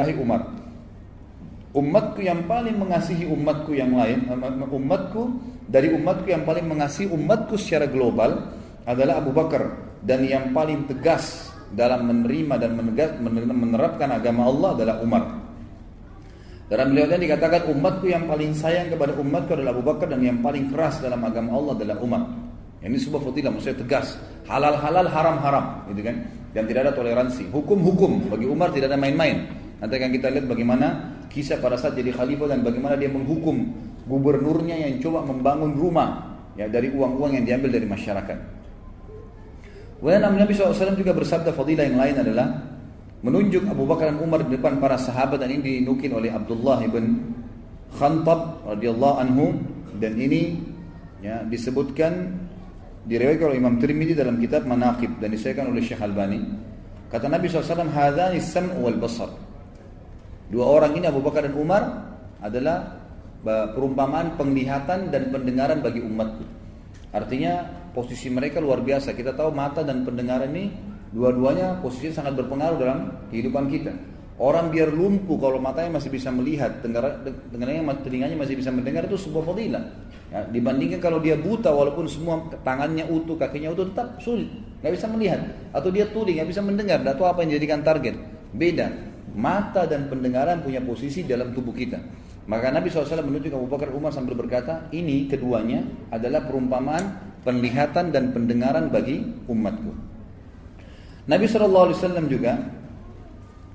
Fadilahi Umar. Umatku yang paling mengasihi umatku yang lain, umatku dari umatku yang paling mengasihi umatku secara global adalah Abu Bakar dan yang paling tegas dalam menerima dan menerapkan agama Allah adalah Umar. Dalam beliau ini dikatakan umatku yang paling sayang kepada umatku adalah Abu Bakar dan yang paling keras dalam agama Allah adalah Umar. Ini sebuah fadilah maksudnya tegas. Halal halal haram haram, gitu kan? Dan tidak ada toleransi. Hukum hukum bagi Umar tidak ada main-main. Nanti akan kita lihat bagaimana kisah pada saat jadi khalifah dan bagaimana dia menghukum gubernurnya yang coba membangun rumah ya dari uang-uang yang diambil dari masyarakat. Kemudian Nabi SAW juga bersabda fadilah yang lain adalah menunjuk Abu Bakar dan Umar di depan para sahabat dan ini dinukil oleh Abdullah ibn Khantab radhiyallahu anhu dan ini ya disebutkan diriwayatkan oleh Imam Tirmidzi dalam kitab Manaqib dan disahkan oleh Syekh Albani. Kata Nabi SAW, hadani sam wal basar. Dua orang ini Abu Bakar dan Umar adalah perumpamaan penglihatan dan pendengaran bagi umatku. Artinya posisi mereka luar biasa. Kita tahu mata dan pendengaran ini dua-duanya posisi sangat berpengaruh dalam kehidupan kita. Orang biar lumpuh kalau matanya masih bisa melihat, dengarnya, telinganya masih bisa mendengar itu sebuah fadilah. Ya, dibandingkan kalau dia buta walaupun semua tangannya utuh, kakinya utuh tetap sulit, nggak bisa melihat. Atau dia tuli, nggak bisa mendengar, atau apa yang dijadikan target. Beda. Mata dan pendengaran punya posisi dalam tubuh kita. Maka Nabi SAW menunjuk Abu Bakar Umar sambil berkata, ini keduanya adalah perumpamaan penglihatan dan pendengaran bagi umatku. Nabi SAW juga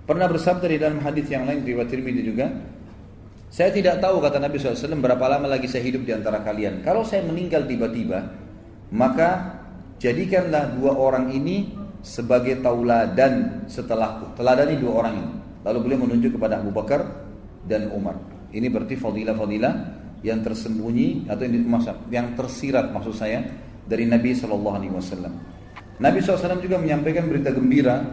Pernah bersabda di dalam hadis yang lain riwayat Tirmidzi juga, saya tidak tahu kata Nabi SAW berapa lama lagi saya hidup di antara kalian. Kalau saya meninggal tiba-tiba, maka jadikanlah dua orang ini sebagai tauladan setelahku. Teladani dua orang ini. Lalu beliau menunjuk kepada Abu Bakar dan Umar. Ini berarti fadilah-fadilah yang tersembunyi atau yang, yang tersirat maksud saya dari Nabi Shallallahu Alaihi Wasallam. Nabi SAW juga menyampaikan berita gembira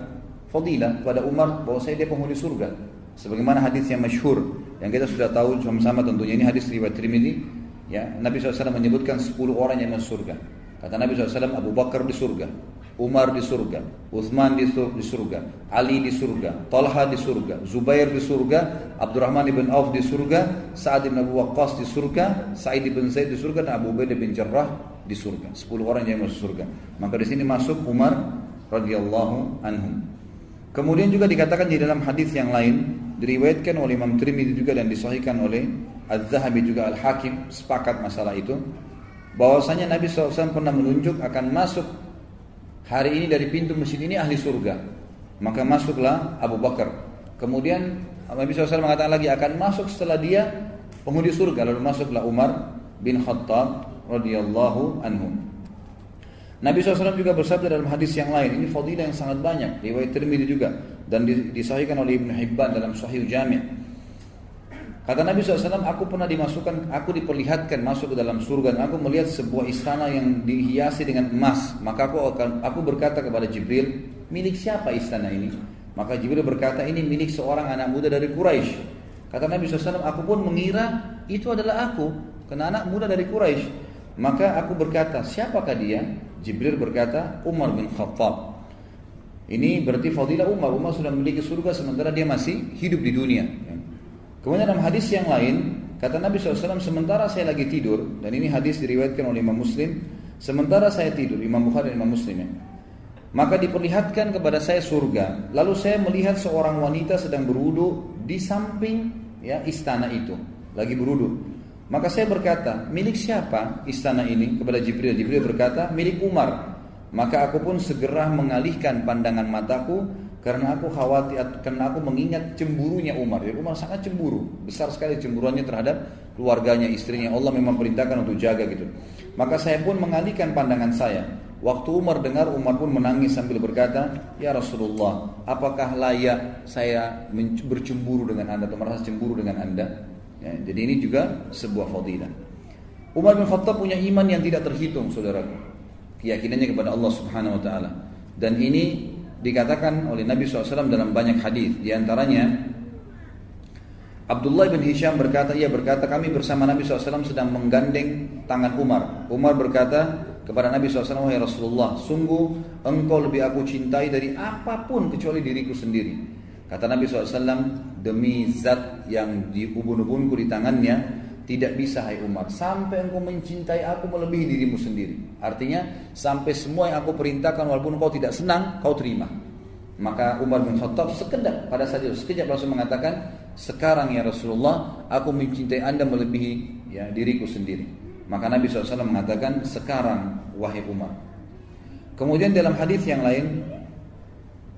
fadilah kepada Umar bahwa saya dia penghuni surga. Sebagaimana hadis yang masyhur yang kita sudah tahu sama-sama tentunya ini hadis riwayat Tirmidzi ya Nabi SAW menyebutkan 10 orang yang masuk surga. Kata Nabi SAW Abu Bakar di surga, Umar di surga, Uthman di surga, Ali di surga, Talha di surga, Zubair di surga, Abdurrahman ibn Auf di surga, Sa'ad bin Abu Waqqas di surga, Sa'id bin Zaid di surga dan Abu Ubaidah bin Jarrah di surga. 10 orang yang masuk surga. Maka di sini masuk Umar radhiyallahu anhum. Kemudian juga dikatakan di dalam hadis yang lain diriwayatkan oleh Imam Tirmidzi juga dan disahihkan oleh Az-Zahabi juga Al-Hakim sepakat masalah itu bahwasanya Nabi SAW pernah menunjuk akan masuk hari ini dari pintu masjid ini ahli surga. Maka masuklah Abu Bakar. Kemudian Nabi SAW mengatakan lagi akan masuk setelah dia penghuni surga. Lalu masuklah Umar bin Khattab radhiyallahu anhu. Nabi SAW juga bersabda dalam hadis yang lain, ini fadilah yang sangat banyak, riwayat Tirmidzi juga dan disahihkan oleh Ibnu Hibban dalam Sahih Jami'. Kata Nabi SAW, aku pernah dimasukkan, aku diperlihatkan masuk ke dalam surga dan aku melihat sebuah istana yang dihiasi dengan emas. Maka aku akan, aku berkata kepada Jibril, milik siapa istana ini? Maka Jibril berkata, ini milik seorang anak muda dari Quraisy. Kata Nabi SAW, aku pun mengira itu adalah aku, karena anak muda dari Quraisy. Maka aku berkata, siapakah dia? Jibril berkata, Umar bin Khattab. Ini berarti fadilah Umar. Umar sudah memiliki surga sementara dia masih hidup di dunia. Kemudian dalam hadis yang lain, kata Nabi SAW, sementara saya lagi tidur, dan ini hadis diriwayatkan oleh Imam Muslim, sementara saya tidur, Imam Bukhari dan Imam Muslim ya, maka diperlihatkan kepada saya surga. Lalu saya melihat seorang wanita sedang berudu di samping ya istana itu, lagi berudu. Maka saya berkata, milik siapa istana ini? Kepada Jibril. Jibril berkata, milik Umar. Maka aku pun segera mengalihkan pandangan mataku karena aku khawatir karena aku mengingat cemburunya Umar. Jadi Umar sangat cemburu, besar sekali cemburuannya terhadap keluarganya, istrinya. Allah memang perintahkan untuk jaga gitu. Maka saya pun mengalihkan pandangan saya. Waktu Umar dengar, Umar pun menangis sambil berkata, Ya Rasulullah, apakah layak saya bercemburu dengan anda atau merasa cemburu dengan anda? Ya, jadi ini juga sebuah fadilah. Umar bin Khattab punya iman yang tidak terhitung, saudaraku. Keyakinannya kepada Allah Subhanahu wa taala. Dan ini dikatakan oleh Nabi SAW dalam banyak hadis. Di antaranya Abdullah bin Hisham berkata, ia berkata kami bersama Nabi SAW sedang menggandeng tangan Umar. Umar berkata kepada Nabi SAW, Wahai Rasulullah, sungguh engkau lebih aku cintai dari apa pun kecuali diriku sendiri. Kata Nabi SAW, demi zat yang di ubun-ubunku di tangannya, tidak bisa hai Umar sampai engkau mencintai aku melebihi dirimu sendiri. Artinya sampai semua yang aku perintahkan walaupun kau tidak senang, kau terima. Maka Umar bin Khattab sekedap pada saat itu sekejap langsung mengatakan, sekarang ya Rasulullah, aku mencintai anda melebihi ya diriku sendiri. Maka Nabi SAW mengatakan, sekarang wahai Umar. Kemudian dalam hadis yang lain,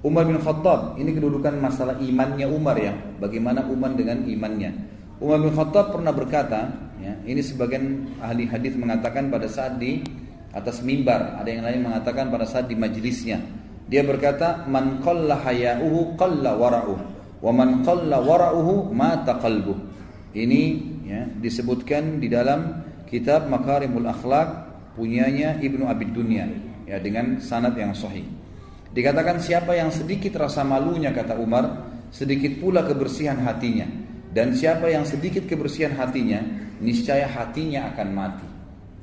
Umar bin Khattab, ini kedudukan masalah imannya Umar ya, bagaimana Umar dengan imannya. Umar bin Khattab pernah berkata, ya, ini sebagian ahli hadis mengatakan pada saat di atas mimbar, ada yang lain mengatakan pada saat di majelisnya. Dia berkata, "Man qalla haya'uhu qalla wara'uhu, wa man qalla wara'uhu mata qalbuh." Ini ya, disebutkan di dalam kitab Makarimul Akhlak punyanya Ibnu Abid Dunya ya dengan sanad yang sahih. Dikatakan siapa yang sedikit rasa malunya kata Umar, sedikit pula kebersihan hatinya. Dan siapa yang sedikit kebersihan hatinya, niscaya hatinya akan mati.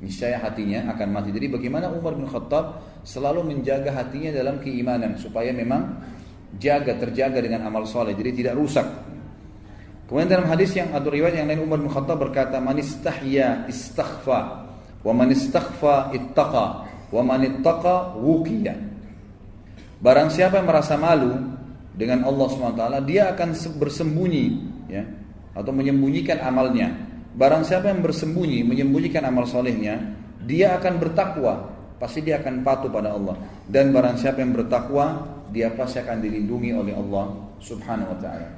Niscaya hatinya akan mati. Jadi bagaimana Umar bin Khattab selalu menjaga hatinya dalam keimanan supaya memang jaga terjaga dengan amal soleh jadi tidak rusak. Kemudian dalam hadis yang atau riwayat yang lain Umar bin Khattab berkata, "Man istahya istaghfa, wa man istaghfa ittaqa, wa man ittaqa wuqiya." Barang siapa yang merasa malu dengan Allah SWT, dia akan bersembunyi ya, atau menyembunyikan amalnya. Barang siapa yang bersembunyi, menyembunyikan amal solehnya, dia akan bertakwa, pasti dia akan patuh pada Allah. Dan barang siapa yang bertakwa, dia pasti akan dilindungi oleh Allah Subhanahu wa taala.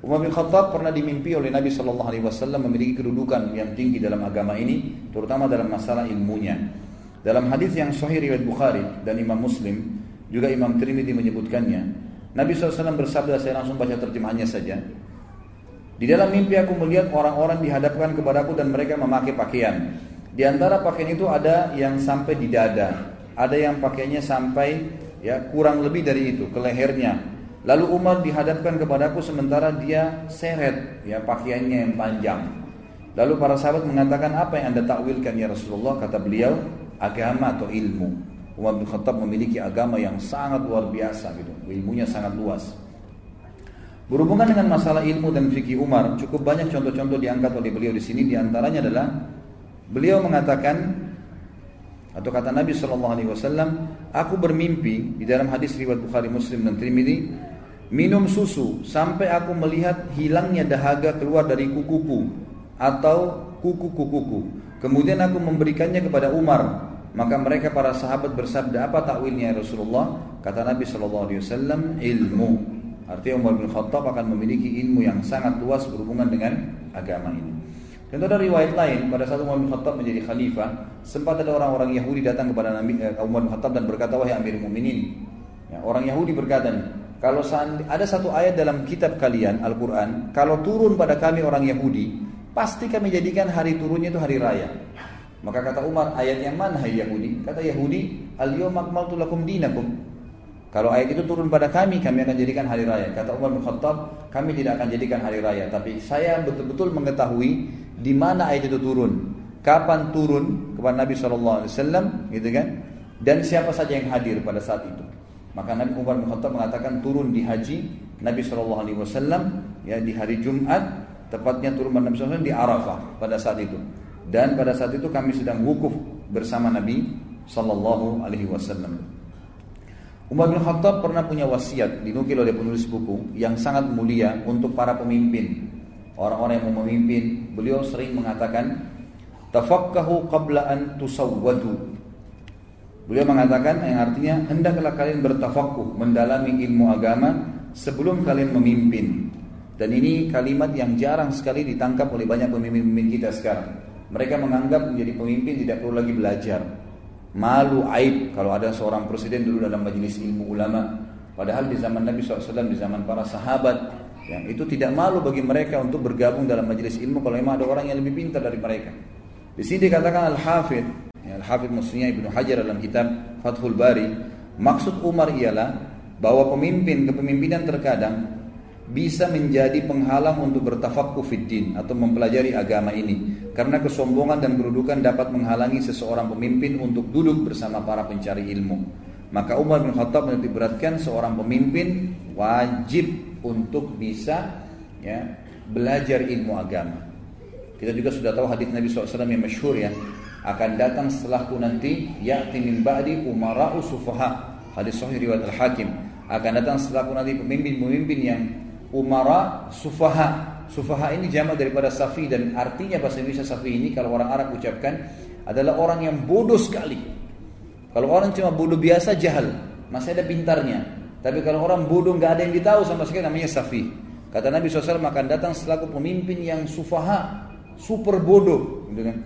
Umar bin Khattab pernah dimimpi oleh Nabi Shallallahu Alaihi Wasallam memiliki kedudukan yang tinggi dalam agama ini, terutama dalam masalah ilmunya. Dalam hadis yang sahih riwayat Bukhari dan Imam Muslim, juga Imam Tirmidzi menyebutkannya, Nabi SAW bersabda, saya langsung baca terjemahannya saja. Di dalam mimpi aku melihat orang-orang dihadapkan kepadaku dan mereka memakai pakaian. Di antara pakaian itu ada yang sampai di dada, ada yang pakaiannya sampai ya kurang lebih dari itu ke lehernya. Lalu Umar dihadapkan kepadaku sementara dia seret ya pakaiannya yang panjang. Lalu para sahabat mengatakan apa yang anda takwilkan ya Rasulullah? Kata beliau agama atau ilmu. Umar bin Khattab memiliki agama yang sangat luar biasa gitu, ilmunya sangat luas. Berhubungan dengan masalah ilmu dan fikih Umar, cukup banyak contoh-contoh diangkat oleh beliau di sini. Di antaranya adalah beliau mengatakan atau kata Nabi Shallallahu Alaihi Wasallam, aku bermimpi di dalam hadis riwayat Bukhari Muslim dan Trimidi, minum susu sampai aku melihat hilangnya dahaga keluar dari kukuku atau kuku-kukuku. Kemudian aku memberikannya kepada Umar. Maka mereka para sahabat bersabda apa takwilnya ya Rasulullah? Kata Nabi Shallallahu Alaihi Wasallam, ilmu. Artinya Umar bin Khattab akan memiliki ilmu yang sangat luas berhubungan dengan agama ini. Tentu ada riwayat lain pada saat Umar bin Khattab menjadi khalifah, sempat ada orang-orang Yahudi datang kepada Nabi eh, Umar bin Khattab dan berkata wahai Amir Mukminin. Ya, orang Yahudi berkata, kalau ada satu ayat dalam kitab kalian Al-Quran, kalau turun pada kami orang Yahudi, pasti kami jadikan hari turunnya itu hari raya. Maka kata Umar, ayat yang mana hai Yahudi? Kata Yahudi, al-yawma akmaltu lakum dinakum. Kalau ayat itu turun pada kami, kami akan jadikan hari raya. Kata Umar bin Khattab, kami tidak akan jadikan hari raya. Tapi saya betul-betul mengetahui di mana ayat itu turun. Kapan turun kepada Nabi SAW, gitu kan? Dan siapa saja yang hadir pada saat itu. Maka Nabi Umar bin Khattab mengatakan turun di haji Nabi SAW ya di hari Jumat tepatnya turun pada Nabi SAW di Arafah pada saat itu. Dan pada saat itu kami sedang wukuf bersama Nabi Sallallahu Alaihi Wasallam. Umar bin Khattab pernah punya wasiat dinukil oleh penulis buku yang sangat mulia untuk para pemimpin. Orang-orang yang mau memimpin, beliau sering mengatakan, "Tafakkahu qabla an tusawwadu." Beliau mengatakan yang artinya hendaklah kalian bertafakkuh, mendalami ilmu agama sebelum kalian memimpin. Dan ini kalimat yang jarang sekali ditangkap oleh banyak pemimpin-pemimpin kita sekarang. Mereka menganggap menjadi pemimpin tidak perlu lagi belajar malu aib. Kalau ada seorang presiden dulu dalam majelis ilmu ulama padahal di zaman Nabi SAW di zaman para sahabat yang itu tidak malu bagi mereka untuk bergabung dalam majelis ilmu kalau memang ada orang yang lebih pintar dari mereka. Di sini dikatakan al-hafid ya, al-hafid maksudnya Ibnu Hajar dalam kitab Fathul Bari. Maksud Umar ialah bahwa pemimpin kepemimpinan terkadang bisa menjadi penghalang untuk bertafakku fiddin atau mempelajari agama ini karena kesombongan dan kedudukan dapat menghalangi seseorang pemimpin untuk duduk bersama para pencari ilmu. Maka Umar bin Khattab menitik beratkan seorang pemimpin wajib untuk bisa ya belajar ilmu agama. Kita juga sudah tahu hadis Nabi SAW yang masyhur ya. Akan datang setelahku nanti ya'ti min ba'di umara'u sufaha. Hadis sahih riwayat al-Hakim. Akan datang setelahku nanti pemimpin-pemimpin yang umara sufaha sufaha ini jamak daripada safi dan artinya bahasa Indonesia safi ini kalau orang Arab ucapkan adalah orang yang bodoh sekali. Kalau orang cuma bodoh biasa jahal. Masih ada pintarnya. Tapi kalau orang bodoh nggak ada yang ditahu sama sekali namanya safi. Kata Nabi SAW akan datang setelahku pemimpin yang sufaha super bodoh. Gitu kan?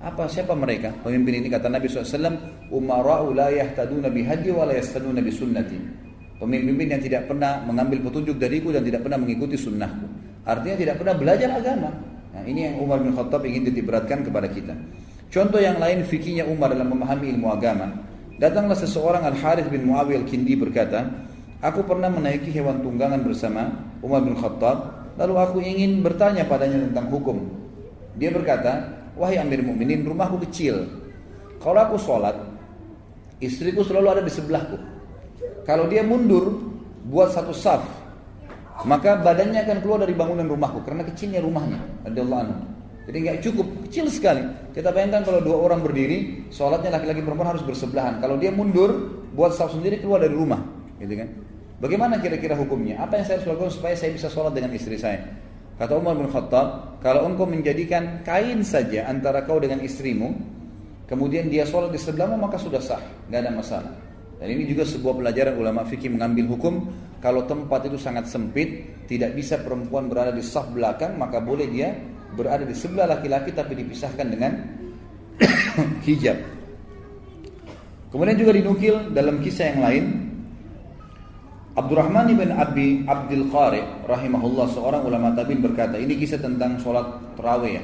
Apa siapa mereka? Pemimpin ini kata Nabi SAW umara'u la yahtaduna bihadi wa la yastaduna bisunnati. Pemimpin yang tidak pernah mengambil petunjuk dariku dan tidak pernah mengikuti sunnahku artinya tidak pernah belajar agama nah, ini yang Umar bin Khattab ingin ditiberatkan kepada kita contoh yang lain fikihnya Umar dalam memahami ilmu agama datanglah seseorang Al-Harith bin Muawiyah Al-Kindi berkata aku pernah menaiki hewan tunggangan bersama Umar bin Khattab lalu aku ingin bertanya padanya tentang hukum dia berkata, wahai Amir Mukminin, rumahku kecil. Kalau aku sholat, istriku selalu ada di sebelahku. Kalau dia mundur, buat satu saf, maka badannya akan keluar dari bangunan rumahku karena kecilnya rumahnya. Radhiyallahu anhu. Jadi nggak cukup, kecil sekali. Kita bayangkan kalau dua orang berdiri, sholatnya laki-laki perempuan harus bersebelahan. Kalau dia mundur, buat saf sendiri keluar dari rumah, gitu kan? Bagaimana kira-kira hukumnya? Apa yang saya harus lakukan supaya saya bisa sholat dengan istri saya? Kata Umar bin Khattab, kalau engkau menjadikan kain saja antara kau dengan istrimu, kemudian dia sholat di sebelahmu maka sudah sah, nggak ada masalah. Dan ini juga sebuah pelajaran ulama fikih mengambil hukum kalau tempat itu sangat sempit, tidak bisa perempuan berada di saf belakang, maka boleh dia berada di sebelah laki-laki tapi dipisahkan dengan hijab. Kemudian juga dinukil dalam kisah yang lain Abdurrahman bin Abi Abdul Qari rahimahullah seorang ulama tabi'in berkata, ini kisah tentang sholat terawih ya.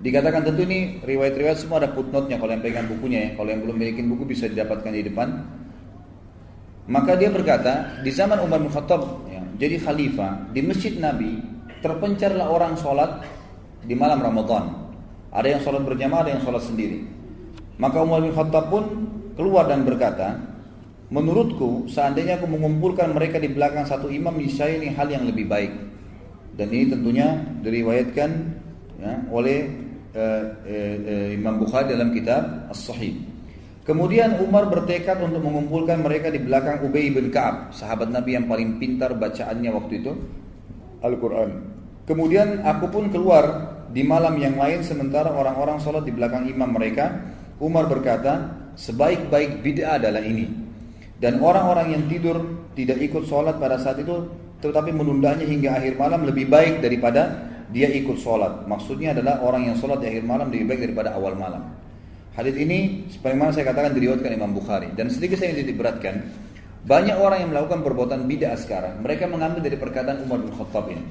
Dikatakan tentu ini riwayat-riwayat semua ada footnote-nya kalau yang pegang bukunya ya. Kalau yang belum memiliki buku bisa didapatkan di depan. Maka dia berkata, di zaman Umar bin Khattab ya, jadi khalifah di masjid Nabi terpencarlah orang sholat di malam Ramadan. Ada yang sholat berjamaah, ada yang sholat sendiri. Maka Umar bin Khattab pun keluar dan berkata, Menurutku, seandainya aku mengumpulkan mereka di belakang satu imam, niscaya ini hal yang lebih baik. Dan ini tentunya diriwayatkan ya, oleh uh, Imam Bukhari dalam kitab As-Sahih. Kemudian Umar bertekad untuk mengumpulkan mereka di belakang Ubay bin Ka'ab, sahabat Nabi yang paling pintar bacaannya waktu itu, Al-Quran. Kemudian aku pun keluar di malam yang lain sementara orang-orang sholat di belakang imam mereka. Umar berkata, sebaik-baik bid'ah adalah ini dan orang-orang yang tidur tidak ikut sholat pada saat itu tetapi menundanya hingga akhir malam lebih baik daripada dia ikut sholat. Maksudnya adalah orang yang sholat di akhir malam lebih baik daripada awal malam. Hadis ini sebagaimana saya katakan diriwayatkan Imam Bukhari dan sedikit saya ingin beratkan banyak orang yang melakukan perbuatan bid'ah sekarang mereka mengambil dari perkataan Umar bin Khattab ini.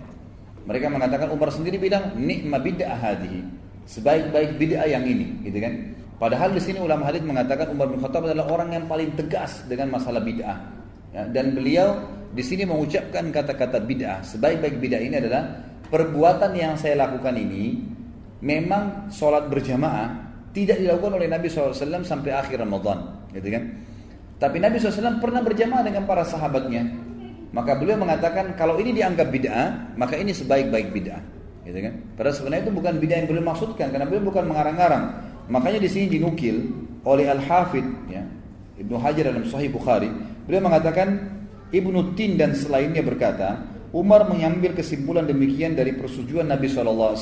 Mereka mengatakan Umar sendiri bilang nikma bid'ah hadhihi. Sebaik-baik bid'ah yang ini, gitu kan? Padahal di sini ulama hadis mengatakan Umar bin Khattab adalah orang yang paling tegas dengan masalah bid'ah. Ya, dan beliau di sini mengucapkan kata-kata bid'ah. Sebaik-baik bid'ah ini adalah perbuatan yang saya lakukan ini memang sholat berjamaah tidak dilakukan oleh Nabi SAW sampai akhir Ramadan, gitu kan? Tapi Nabi SAW pernah berjamaah dengan para sahabatnya. Maka beliau mengatakan kalau ini dianggap bid'ah, maka ini sebaik-baik bid'ah, gitu kan? Padahal sebenarnya itu bukan bid'ah yang beliau maksudkan karena beliau bukan mengarang-arang. Makanya di sini dinukil oleh Al-Hafidh ya, Ibnu Hajar dalam Sahih Bukhari, beliau mengatakan Ibnu Tin dan selainnya berkata, Umar mengambil kesimpulan demikian dari persetujuan Nabi SAW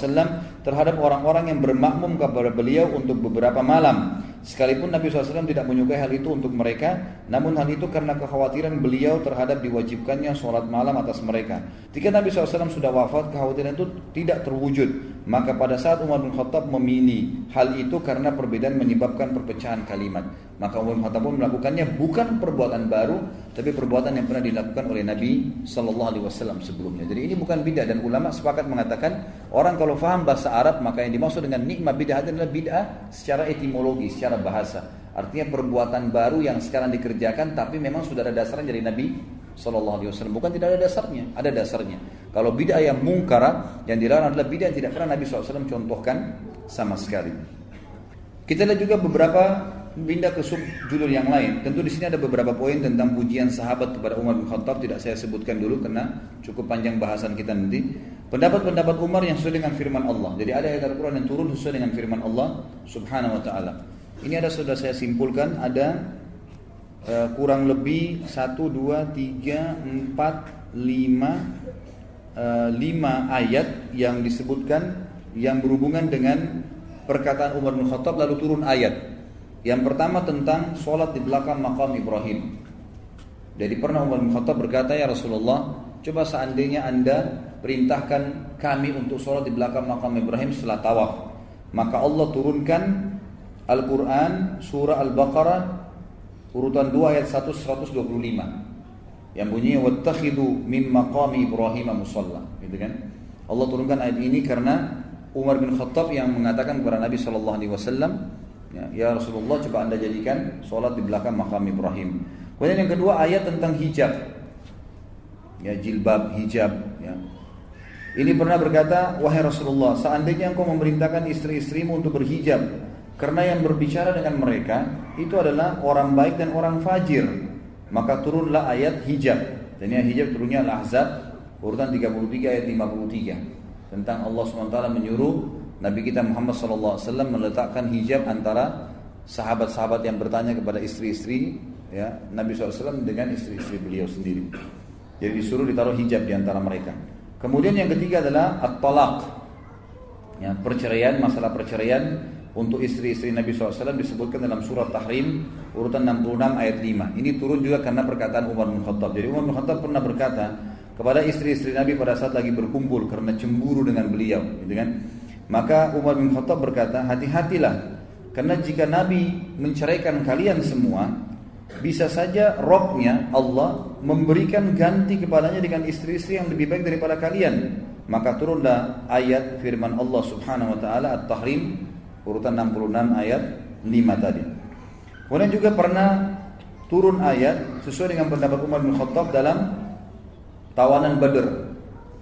terhadap orang-orang yang bermakmum kepada beliau untuk beberapa malam. Sekalipun Nabi SAW tidak menyukai hal itu untuk mereka, namun hal itu karena kekhawatiran beliau terhadap diwajibkannya sholat malam atas mereka. Jika Nabi SAW sudah wafat, kekhawatiran itu tidak terwujud. Maka pada saat Umar bin Khattab memilih hal itu karena perbedaan menyebabkan perpecahan kalimat. Maka Umar bin Khattab pun melakukannya bukan perbuatan baru, tapi perbuatan yang pernah dilakukan oleh Nabi Wasallam sebelumnya. Jadi ini bukan bid'ah dan ulama sepakat mengatakan orang kalau faham bahasa Arab maka yang dimaksud dengan nikmat bid'ah adalah bid'ah secara etimologi, secara bahasa. Artinya perbuatan baru yang sekarang dikerjakan tapi memang sudah ada dasarnya dari Nabi Wasallam. Bukan tidak ada dasarnya, ada dasarnya. Kalau bid'ah yang mungkara yang dilarang adalah bid'ah yang tidak pernah Nabi SAW contohkan sama sekali. Kita lihat juga beberapa pindah ke sub judul yang lain. Tentu di sini ada beberapa poin tentang pujian sahabat kepada Umar bin Khattab tidak saya sebutkan dulu karena cukup panjang bahasan kita nanti. Pendapat-pendapat Umar yang sesuai dengan firman Allah. Jadi ada ayat Al-Quran yang turun sesuai dengan firman Allah Subhanahu wa taala. Ini ada sudah saya simpulkan ada uh, kurang lebih 1 2 3 4 5 uh, 5 ayat yang disebutkan yang berhubungan dengan perkataan Umar bin Khattab lalu turun ayat. Yang pertama tentang sholat di belakang makam Ibrahim. Jadi pernah Umar bin Khattab berkata ya Rasulullah, coba seandainya anda perintahkan kami untuk sholat di belakang makam Ibrahim setelah tawaf. Maka Allah turunkan Al-Quran surah Al-Baqarah urutan 2 ayat 1 125 yang bunyinya wattakhidu min maqami Ibrahim musalla gitu kan Allah turunkan ayat ini karena Umar bin Khattab yang mengatakan kepada Nabi Shallallahu Alaihi Wasallam, ya, ya Rasulullah coba anda jadikan sholat di belakang makam Ibrahim. Kemudian yang kedua ayat tentang hijab, ya jilbab hijab. Ya. Ini pernah berkata, wahai Rasulullah, seandainya engkau memerintahkan istri-istrimu untuk berhijab, karena yang berbicara dengan mereka itu adalah orang baik dan orang fajir, maka turunlah ayat hijab. Dan yang hijab turunnya Al-Ahzab urutan 33 ayat 53 tentang Allah SWT menyuruh Nabi kita Muhammad SAW meletakkan hijab antara sahabat-sahabat yang bertanya kepada istri-istri ya Nabi SAW dengan istri-istri beliau sendiri. Jadi disuruh ditaruh hijab di antara mereka. Kemudian yang ketiga adalah at-talaq. Ya, perceraian, masalah perceraian untuk istri-istri Nabi SAW disebutkan dalam surat Tahrim urutan 66 ayat 5. Ini turun juga karena perkataan Umar bin Khattab. Jadi Umar bin Khattab pernah berkata, kepada istri-istri Nabi pada saat lagi berkumpul karena cemburu dengan beliau, gitu kan? Maka Umar bin Khattab berkata, hati-hatilah, karena jika Nabi menceraikan kalian semua, bisa saja rohnya Allah memberikan ganti kepadanya dengan istri-istri yang lebih baik daripada kalian. Maka turunlah ayat firman Allah Subhanahu wa taala At-Tahrim urutan 66 ayat 5 tadi. Kemudian juga pernah turun ayat sesuai dengan pendapat Umar bin Khattab dalam tawanan Badr.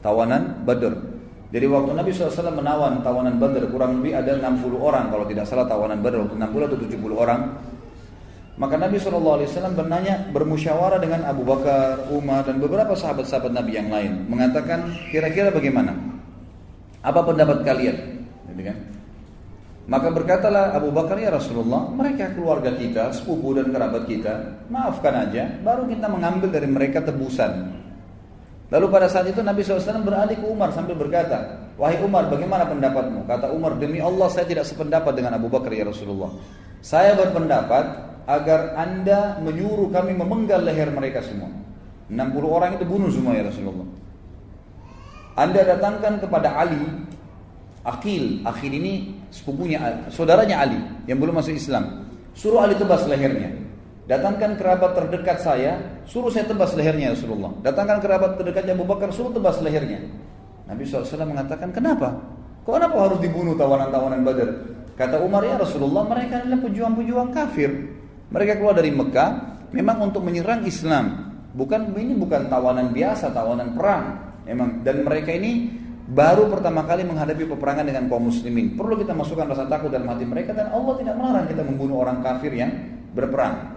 Tawanan Badr. Jadi waktu Nabi SAW menawan tawanan Badr kurang lebih ada 60 orang kalau tidak salah tawanan waktu 60 atau 70 orang. Maka Nabi SAW bertanya bermusyawarah dengan Abu Bakar, Umar dan beberapa sahabat-sahabat Nabi yang lain mengatakan kira-kira bagaimana? Apa pendapat kalian? Gitu kan? Maka berkatalah Abu Bakar ya Rasulullah, mereka keluarga kita, sepupu dan kerabat kita, maafkan aja, baru kita mengambil dari mereka tebusan. Lalu pada saat itu Nabi SAW beralih ke Umar sambil berkata, Wahai Umar bagaimana pendapatmu? Kata Umar, demi Allah saya tidak sependapat dengan Abu Bakar ya Rasulullah. Saya berpendapat agar anda menyuruh kami memenggal leher mereka semua. 60 orang itu bunuh semua ya Rasulullah. Anda datangkan kepada Ali, Akil, Akil ini sepupunya, saudaranya Ali yang belum masuk Islam. Suruh Ali tebas lehernya. Datangkan kerabat terdekat saya, suruh saya tebas lehernya Rasulullah. Datangkan kerabat terdekatnya Abu Bakar, suruh tebas lehernya. Nabi SAW mengatakan, kenapa? Kok kenapa harus dibunuh tawanan-tawanan Badar? Kata Umar, ya Rasulullah, mereka adalah pejuang-pejuang kafir. Mereka keluar dari Mekah, memang untuk menyerang Islam. Bukan ini bukan tawanan biasa, tawanan perang. Memang dan mereka ini baru pertama kali menghadapi peperangan dengan kaum muslimin. Perlu kita masukkan rasa takut dalam hati mereka dan Allah tidak melarang kita membunuh orang kafir yang berperang.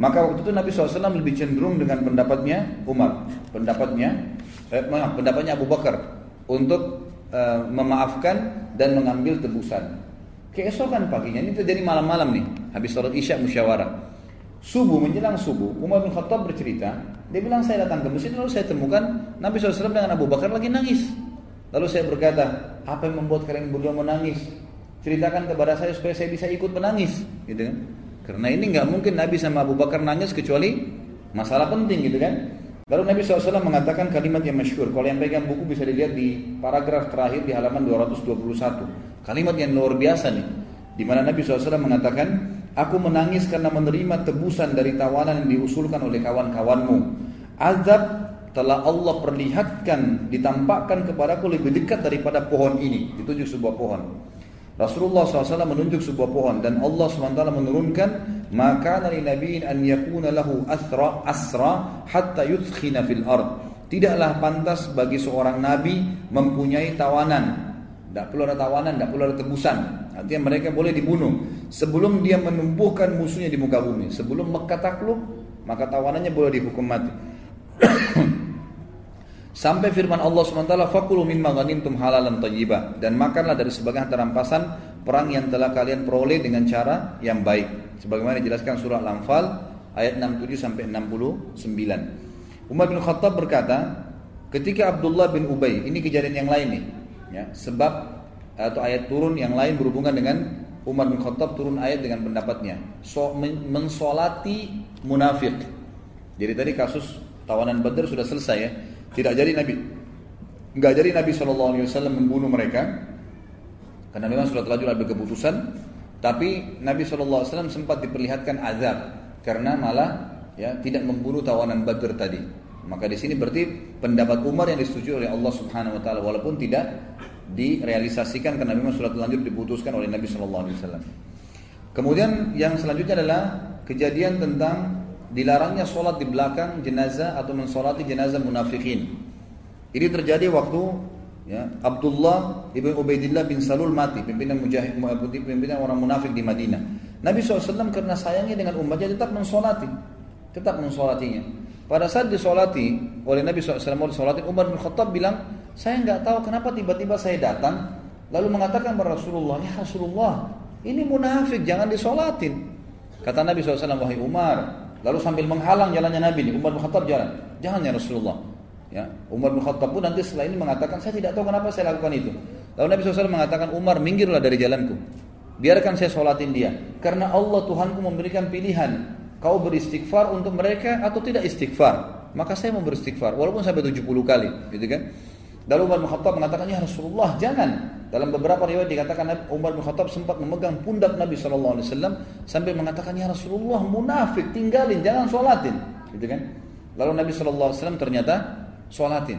Maka waktu itu Nabi SAW lebih cenderung dengan pendapatnya Umar, pendapatnya, eh, maaf, pendapatnya Abu Bakar untuk eh, memaafkan dan mengambil tebusan. Keesokan paginya ini terjadi malam-malam nih, habis sholat isya musyawarah. Subuh menjelang subuh, Umar bin Khattab bercerita, dia bilang saya datang ke masjid lalu saya temukan Nabi SAW dengan Abu Bakar lagi nangis. Lalu saya berkata, apa yang membuat kalian berdua menangis? Ceritakan kepada saya supaya saya bisa ikut menangis, gitu kan? Karena ini nggak mungkin Nabi sama Abu Bakar nangis kecuali masalah penting gitu kan. Lalu Nabi SAW mengatakan kalimat yang masyhur. Kalau yang pegang buku bisa dilihat di paragraf terakhir di halaman 221. Kalimat yang luar biasa nih. Di mana Nabi SAW mengatakan, Aku menangis karena menerima tebusan dari tawanan yang diusulkan oleh kawan-kawanmu. Azab telah Allah perlihatkan, ditampakkan kepadaku lebih dekat daripada pohon ini. Ditunjuk sebuah pohon. Rasulullah SAW menunjuk sebuah pohon dan Allah SWT menurunkan maka nabi nabiin an yakuna lahu asra asra hatta yudkhina fil ard. Tidaklah pantas bagi seorang nabi mempunyai tawanan Tidak perlu ada tawanan, tidak perlu ada tebusan. Artinya mereka boleh dibunuh sebelum dia menumbuhkan musuhnya di muka bumi. Sebelum Mekah takluk, maka tawanannya boleh dihukum mati. Sampai firman Allah SWT, Fakulu mimma ghanimtum halalan tayyibah. Dan makanlah dari sebagian rampasan perang yang telah kalian peroleh dengan cara yang baik. Sebagaimana dijelaskan surah Al-Anfal ayat 67 sampai 69. Umar bin Khattab berkata, ketika Abdullah bin Ubay, ini kejadian yang lain nih, ya, sebab atau ayat turun yang lain berhubungan dengan Umar bin Khattab turun ayat dengan pendapatnya, so, mensolati munafik. Jadi tadi kasus tawanan Badar sudah selesai ya, tidak jadi Nabi, nggak jadi Nabi saw membunuh mereka, karena memang sudah terlanjur ada keputusan. Tapi Nabi saw sempat diperlihatkan azab karena malah ya tidak membunuh tawanan Badr tadi. Maka di sini berarti pendapat Umar yang disetujui oleh Allah Subhanahu wa taala walaupun tidak direalisasikan karena memang surat lanjut diputuskan oleh Nabi Shallallahu alaihi wasallam. Kemudian yang selanjutnya adalah kejadian tentang dilarangnya sholat di belakang jenazah atau mensolati jenazah munafikin. Ini terjadi waktu ya, Abdullah ibn Ubaidillah bin Salul mati, pimpinan mujahid, pimpinan orang munafik di Madinah. Nabi SAW karena sayangnya dengan umatnya tetap mensolati, tetap mensolatinya. Pada saat disolati oleh Nabi SAW disolati, Umar bin Khattab bilang, saya nggak tahu kenapa tiba-tiba saya datang lalu mengatakan kepada Rasulullah, ya Rasulullah, ini munafik, jangan disolatin. Kata Nabi SAW, wahai Umar, lalu sambil menghalang jalannya Nabi, ini, Umar bin Khattab jalan, jangan ya Rasulullah. Ya, Umar bin Khattab pun nanti setelah ini mengatakan, saya tidak tahu kenapa saya lakukan itu. Lalu Nabi SAW mengatakan, Umar minggirlah dari jalanku. Biarkan saya sholatin dia. Karena Allah Tuhanku memberikan pilihan kau beristighfar untuk mereka atau tidak istighfar maka saya mau beristighfar walaupun sampai 70 kali gitu kan lalu Umar bin Khattab mengatakan ya Rasulullah jangan. Dalam beberapa riwayat dikatakan Umar bin Khattab sempat memegang pundak Nabi SAW sambil mengatakan ya Rasulullah munafik tinggalin jangan sholatin. Gitu kan? Lalu Nabi SAW ternyata sholatin.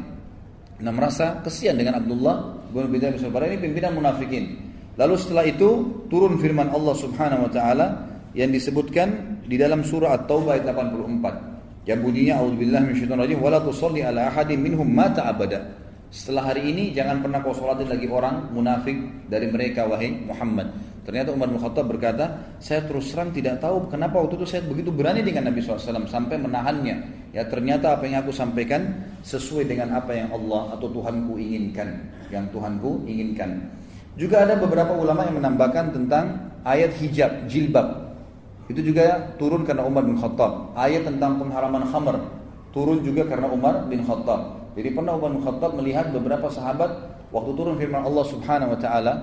Nah merasa kesian dengan Abdullah bin Bidayah bin ini pimpinan munafikin. Lalu setelah itu turun firman Allah Subhanahu Wa Taala yang disebutkan di dalam surah At-Taubah ayat 84 yang bunyinya auzubillahi minasyaitonir rajim wala tusalli ala ahadin minhum mata abada setelah hari ini jangan pernah kau salatin lagi orang munafik dari mereka wahai Muhammad ternyata Umar bin Khattab berkata saya terus terang tidak tahu kenapa waktu itu saya begitu berani dengan Nabi SAW sampai menahannya ya ternyata apa yang aku sampaikan sesuai dengan apa yang Allah atau Tuhanku inginkan yang Tuhanku inginkan juga ada beberapa ulama yang menambahkan tentang ayat hijab jilbab itu juga turun karena Umar bin Khattab. Ayat tentang pengharaman khamr turun juga karena Umar bin Khattab. Jadi pernah Umar bin Khattab melihat beberapa sahabat waktu turun firman Allah Subhanahu wa taala,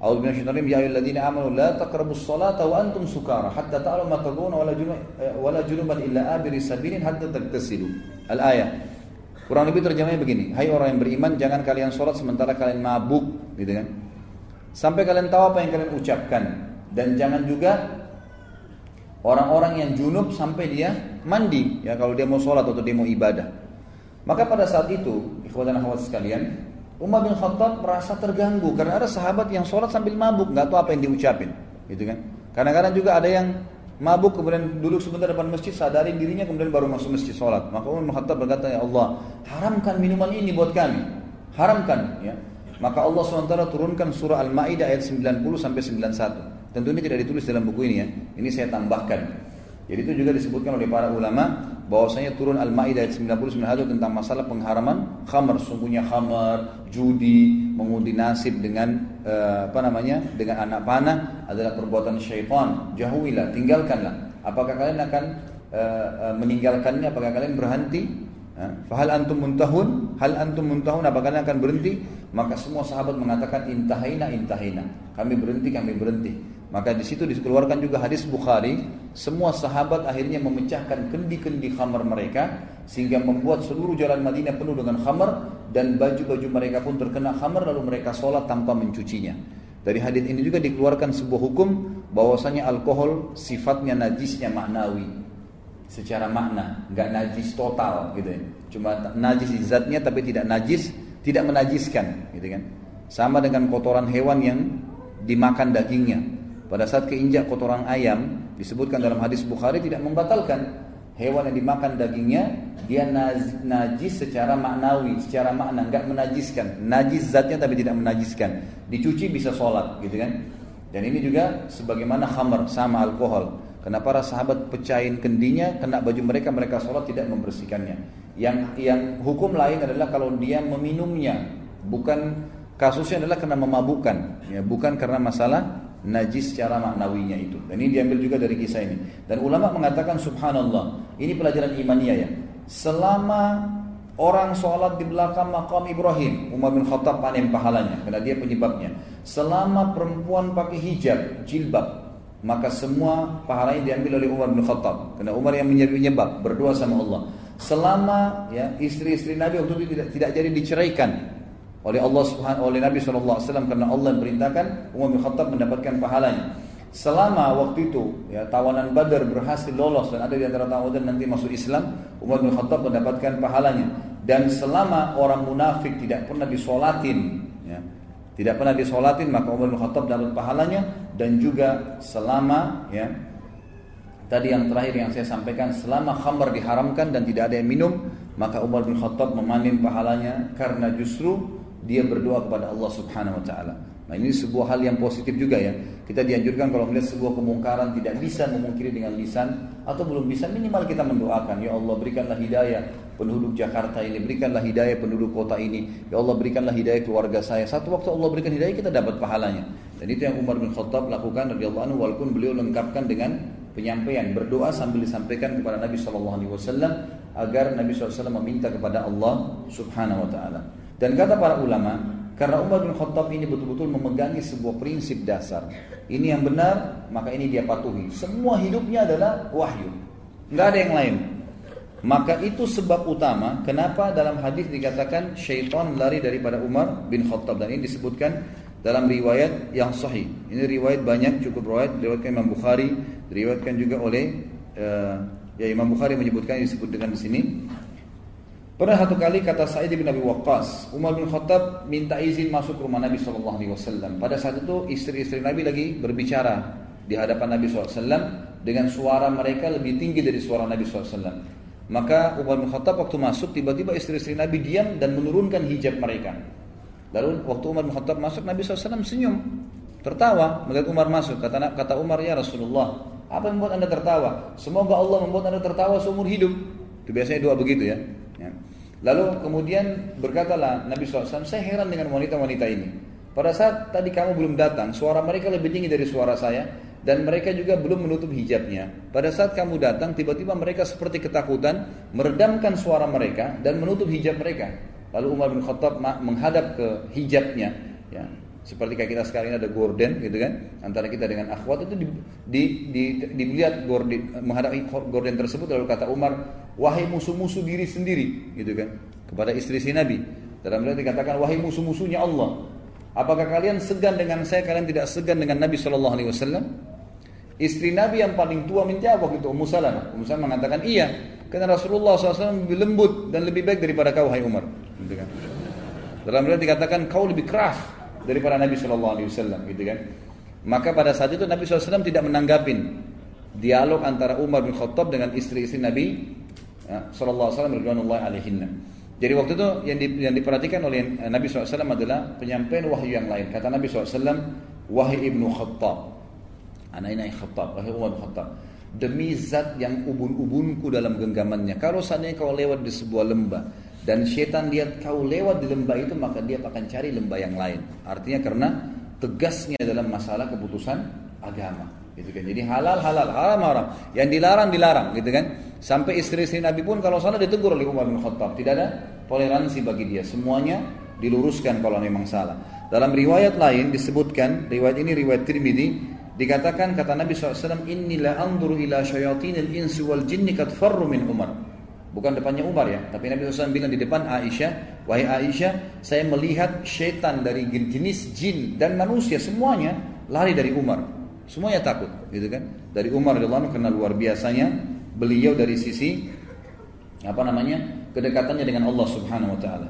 A'udzu minasyaitonir rajim, ya ayyuhalladzina amanu la taqrabus salata wa antum sukara hatta ta'lamu ma taquluna wala junub wala junuban illa abiri sabilin hatta tagtasilu. Al-ayah. Kurang lebih terjemahnya begini, hai orang yang beriman jangan kalian sholat sementara kalian mabuk, gitu kan? Sampai kalian tahu apa yang kalian ucapkan dan jangan juga Orang-orang yang junub sampai dia mandi ya kalau dia mau sholat atau dia mau ibadah. Maka pada saat itu, ikhwan dan akhwat sekalian, Umar bin Khattab merasa terganggu karena ada sahabat yang sholat sambil mabuk, nggak tahu apa yang diucapin, gitu kan? Kadang-kadang juga ada yang mabuk kemudian duduk sebentar depan masjid, sadarin dirinya kemudian baru masuk masjid sholat. Maka Umar bin Khattab berkata, ya Allah, haramkan minuman ini buat kami, haramkan, ya. Maka Allah SWT turunkan surah Al-Ma'idah ayat 90 sampai 91. Tentu ini tidak ditulis dalam buku ini ya. Ini saya tambahkan. Jadi itu juga disebutkan oleh para ulama bahwasanya turun Al-Maidah ayat 99 tentang masalah pengharaman khamar, sungguhnya khamar, judi, mengundi nasib dengan uh, apa namanya? dengan anak panah adalah perbuatan syaitan. Jauhilah, tinggalkanlah. Apakah kalian akan uh, uh, meninggalkannya? Apakah kalian berhenti? Fahal antum muntahun, hal antum muntahun, apakah kalian akan berhenti? Maka semua sahabat mengatakan intahina, intahina. Kami berhenti, kami berhenti. Maka di situ dikeluarkan juga hadis Bukhari, semua sahabat akhirnya memecahkan kendi-kendi khamar mereka sehingga membuat seluruh jalan Madinah penuh dengan khamar dan baju-baju mereka pun terkena khamar lalu mereka sholat tanpa mencucinya. Dari hadis ini juga dikeluarkan sebuah hukum bahwasanya alkohol sifatnya najisnya maknawi secara makna, nggak najis total gitu ya. Cuma najis zatnya tapi tidak najis, tidak menajiskan gitu kan. Sama dengan kotoran hewan yang dimakan dagingnya pada saat keinjak kotoran ayam disebutkan dalam hadis Bukhari tidak membatalkan Hewan yang dimakan dagingnya dia najis secara maknawi, secara makna nggak menajiskan. Najis zatnya tapi tidak menajiskan. Dicuci bisa sholat, gitu kan? Dan ini juga sebagaimana khamar sama alkohol. Karena para sahabat pecahin kendinya, kena baju mereka, mereka sholat tidak membersihkannya. Yang yang hukum lain adalah kalau dia meminumnya, bukan kasusnya adalah karena memabukkan, ya, bukan karena masalah najis secara maknawinya itu. Dan ini diambil juga dari kisah ini. Dan ulama mengatakan subhanallah, ini pelajaran imaniyah ya. Selama orang sholat di belakang makam Ibrahim, Umar bin Khattab panen pahalanya, karena dia penyebabnya. Selama perempuan pakai hijab, jilbab, maka semua pahalanya diambil oleh Umar bin Khattab karena Umar yang menyebab berdoa sama Allah selama ya istri-istri Nabi waktu itu tidak tidak jadi diceraikan oleh Allah Subhanahu oleh Nabi SAW karena Allah yang perintahkan Umar bin Khattab mendapatkan pahalanya. Selama waktu itu ya tawanan Badar berhasil lolos dan ada di antara tawanan nanti masuk Islam Umar bin Khattab mendapatkan pahalanya. Dan selama orang munafik tidak pernah disolatin ya, tidak pernah disolatin maka Umar bin Khattab dapat pahalanya. Dan juga selama ya tadi yang terakhir yang saya sampaikan selama khamar diharamkan dan tidak ada yang minum maka Umar bin Khattab memanen pahalanya. Karena justru dia berdoa kepada Allah Subhanahu wa taala. Nah, ini sebuah hal yang positif juga ya. Kita dianjurkan kalau melihat sebuah kemungkaran tidak bisa memungkiri dengan lisan atau belum bisa minimal kita mendoakan ya Allah berikanlah hidayah penduduk Jakarta ini, berikanlah hidayah penduduk kota ini. Ya Allah berikanlah hidayah keluarga saya. Satu waktu Allah berikan hidayah kita dapat pahalanya. Dan itu yang Umar bin Khattab lakukan radhiyallahu anhu walaupun beliau lengkapkan dengan penyampaian berdoa sambil disampaikan kepada Nabi Shallallahu alaihi wasallam agar Nabi SAW meminta kepada Allah Subhanahu wa taala. Dan kata para ulama, karena Umar bin Khattab ini betul-betul memegangi sebuah prinsip dasar. Ini yang benar, maka ini dia patuhi. Semua hidupnya adalah wahyu. Nggak ada yang lain. Maka itu sebab utama kenapa dalam hadis dikatakan syaitan lari daripada Umar bin Khattab dan ini disebutkan dalam riwayat yang sahih. Ini riwayat banyak cukup riwayat diriwayatkan Imam Bukhari, diriwayatkan juga oleh uh, ya Imam Bukhari menyebutkan disebut dengan di sini Pernah satu kali kata Sa'id bin Abi Waqqas, Umar bin Khattab minta izin masuk ke rumah Nabi Shallallahu Alaihi Wasallam. Pada saat itu istri-istri Nabi lagi berbicara di hadapan Nabi SAW dengan suara mereka lebih tinggi dari suara Nabi SAW. Maka Umar bin Khattab waktu masuk tiba-tiba istri-istri Nabi diam dan menurunkan hijab mereka. Lalu waktu Umar bin Khattab masuk Nabi SAW senyum, tertawa melihat Umar masuk. Kata kata Umar ya Rasulullah, apa yang membuat anda tertawa? Semoga Allah membuat anda tertawa seumur hidup. Itu biasanya doa begitu ya. ya. Lalu kemudian berkatalah Nabi SAW, saya heran dengan wanita-wanita ini. Pada saat tadi kamu belum datang, suara mereka lebih tinggi dari suara saya, dan mereka juga belum menutup hijabnya. Pada saat kamu datang, tiba-tiba mereka seperti ketakutan, meredamkan suara mereka dan menutup hijab mereka. Lalu Umar bin Khattab menghadap ke hijabnya, ya, seperti kayak kita sekarang ini ada gorden gitu kan? Antara kita dengan akhwat itu di, di, di, dilihat gorden menghadapi gorden tersebut lalu kata Umar wahai musuh-musuh diri sendiri gitu kan? Kepada istri si Nabi. Dalam ayat dikatakan wahai musuh-musuhnya Allah apakah kalian segan dengan saya kalian tidak segan dengan Nabi Shallallahu Alaihi Wasallam? Istri Nabi yang paling tua menjawab itu? Ummu Salamah. Ummu Salamah mengatakan iya karena Rasulullah SAW lebih lembut dan lebih baik daripada kau wahai Umar. Gitu kan? Dalam ayat dikatakan kau lebih keras daripada Nabi Shallallahu Alaihi Wasallam gitu kan? Maka pada saat itu Nabi SAW tidak menanggapin dialog antara Umar bin Khattab dengan istri-istri Nabi ya, Alaihi Wasallam jadi waktu itu yang, di, yang diperhatikan oleh Nabi SAW adalah penyampaian wahyu yang lain. Kata Nabi SAW wahai ibnu Khattab. Anak ini Khattab wahai Umar bin Khattab demi zat yang ubun-ubunku dalam genggamannya. Kalau seandainya kau lewat di sebuah lembah dan setan lihat kau lewat di lembah itu maka dia akan cari lembah yang lain. Artinya karena tegasnya dalam masalah keputusan agama. Gitu kan. Jadi halal halal, haram haram. Yang dilarang dilarang, gitu kan. Sampai istri-istri Nabi pun kalau salah ditegur oleh Umar bin Khattab. Tidak ada toleransi bagi dia. Semuanya diluruskan kalau memang salah. Dalam riwayat lain disebutkan, riwayat ini riwayat Tirmidzi, dikatakan kata Nabi SAW, Inilah anzuru ila syayatinil insi wal jinni kat farru min Umar. Bukan depannya Umar ya, tapi Nabi SAW bilang di depan Aisyah, wahai Aisyah, saya melihat syaitan dari jenis jin dan manusia semuanya lari dari Umar. Semuanya takut, gitu kan? Dari Umar radhiyallahu karena luar biasanya beliau dari sisi apa namanya kedekatannya dengan Allah Subhanahu Wa Taala.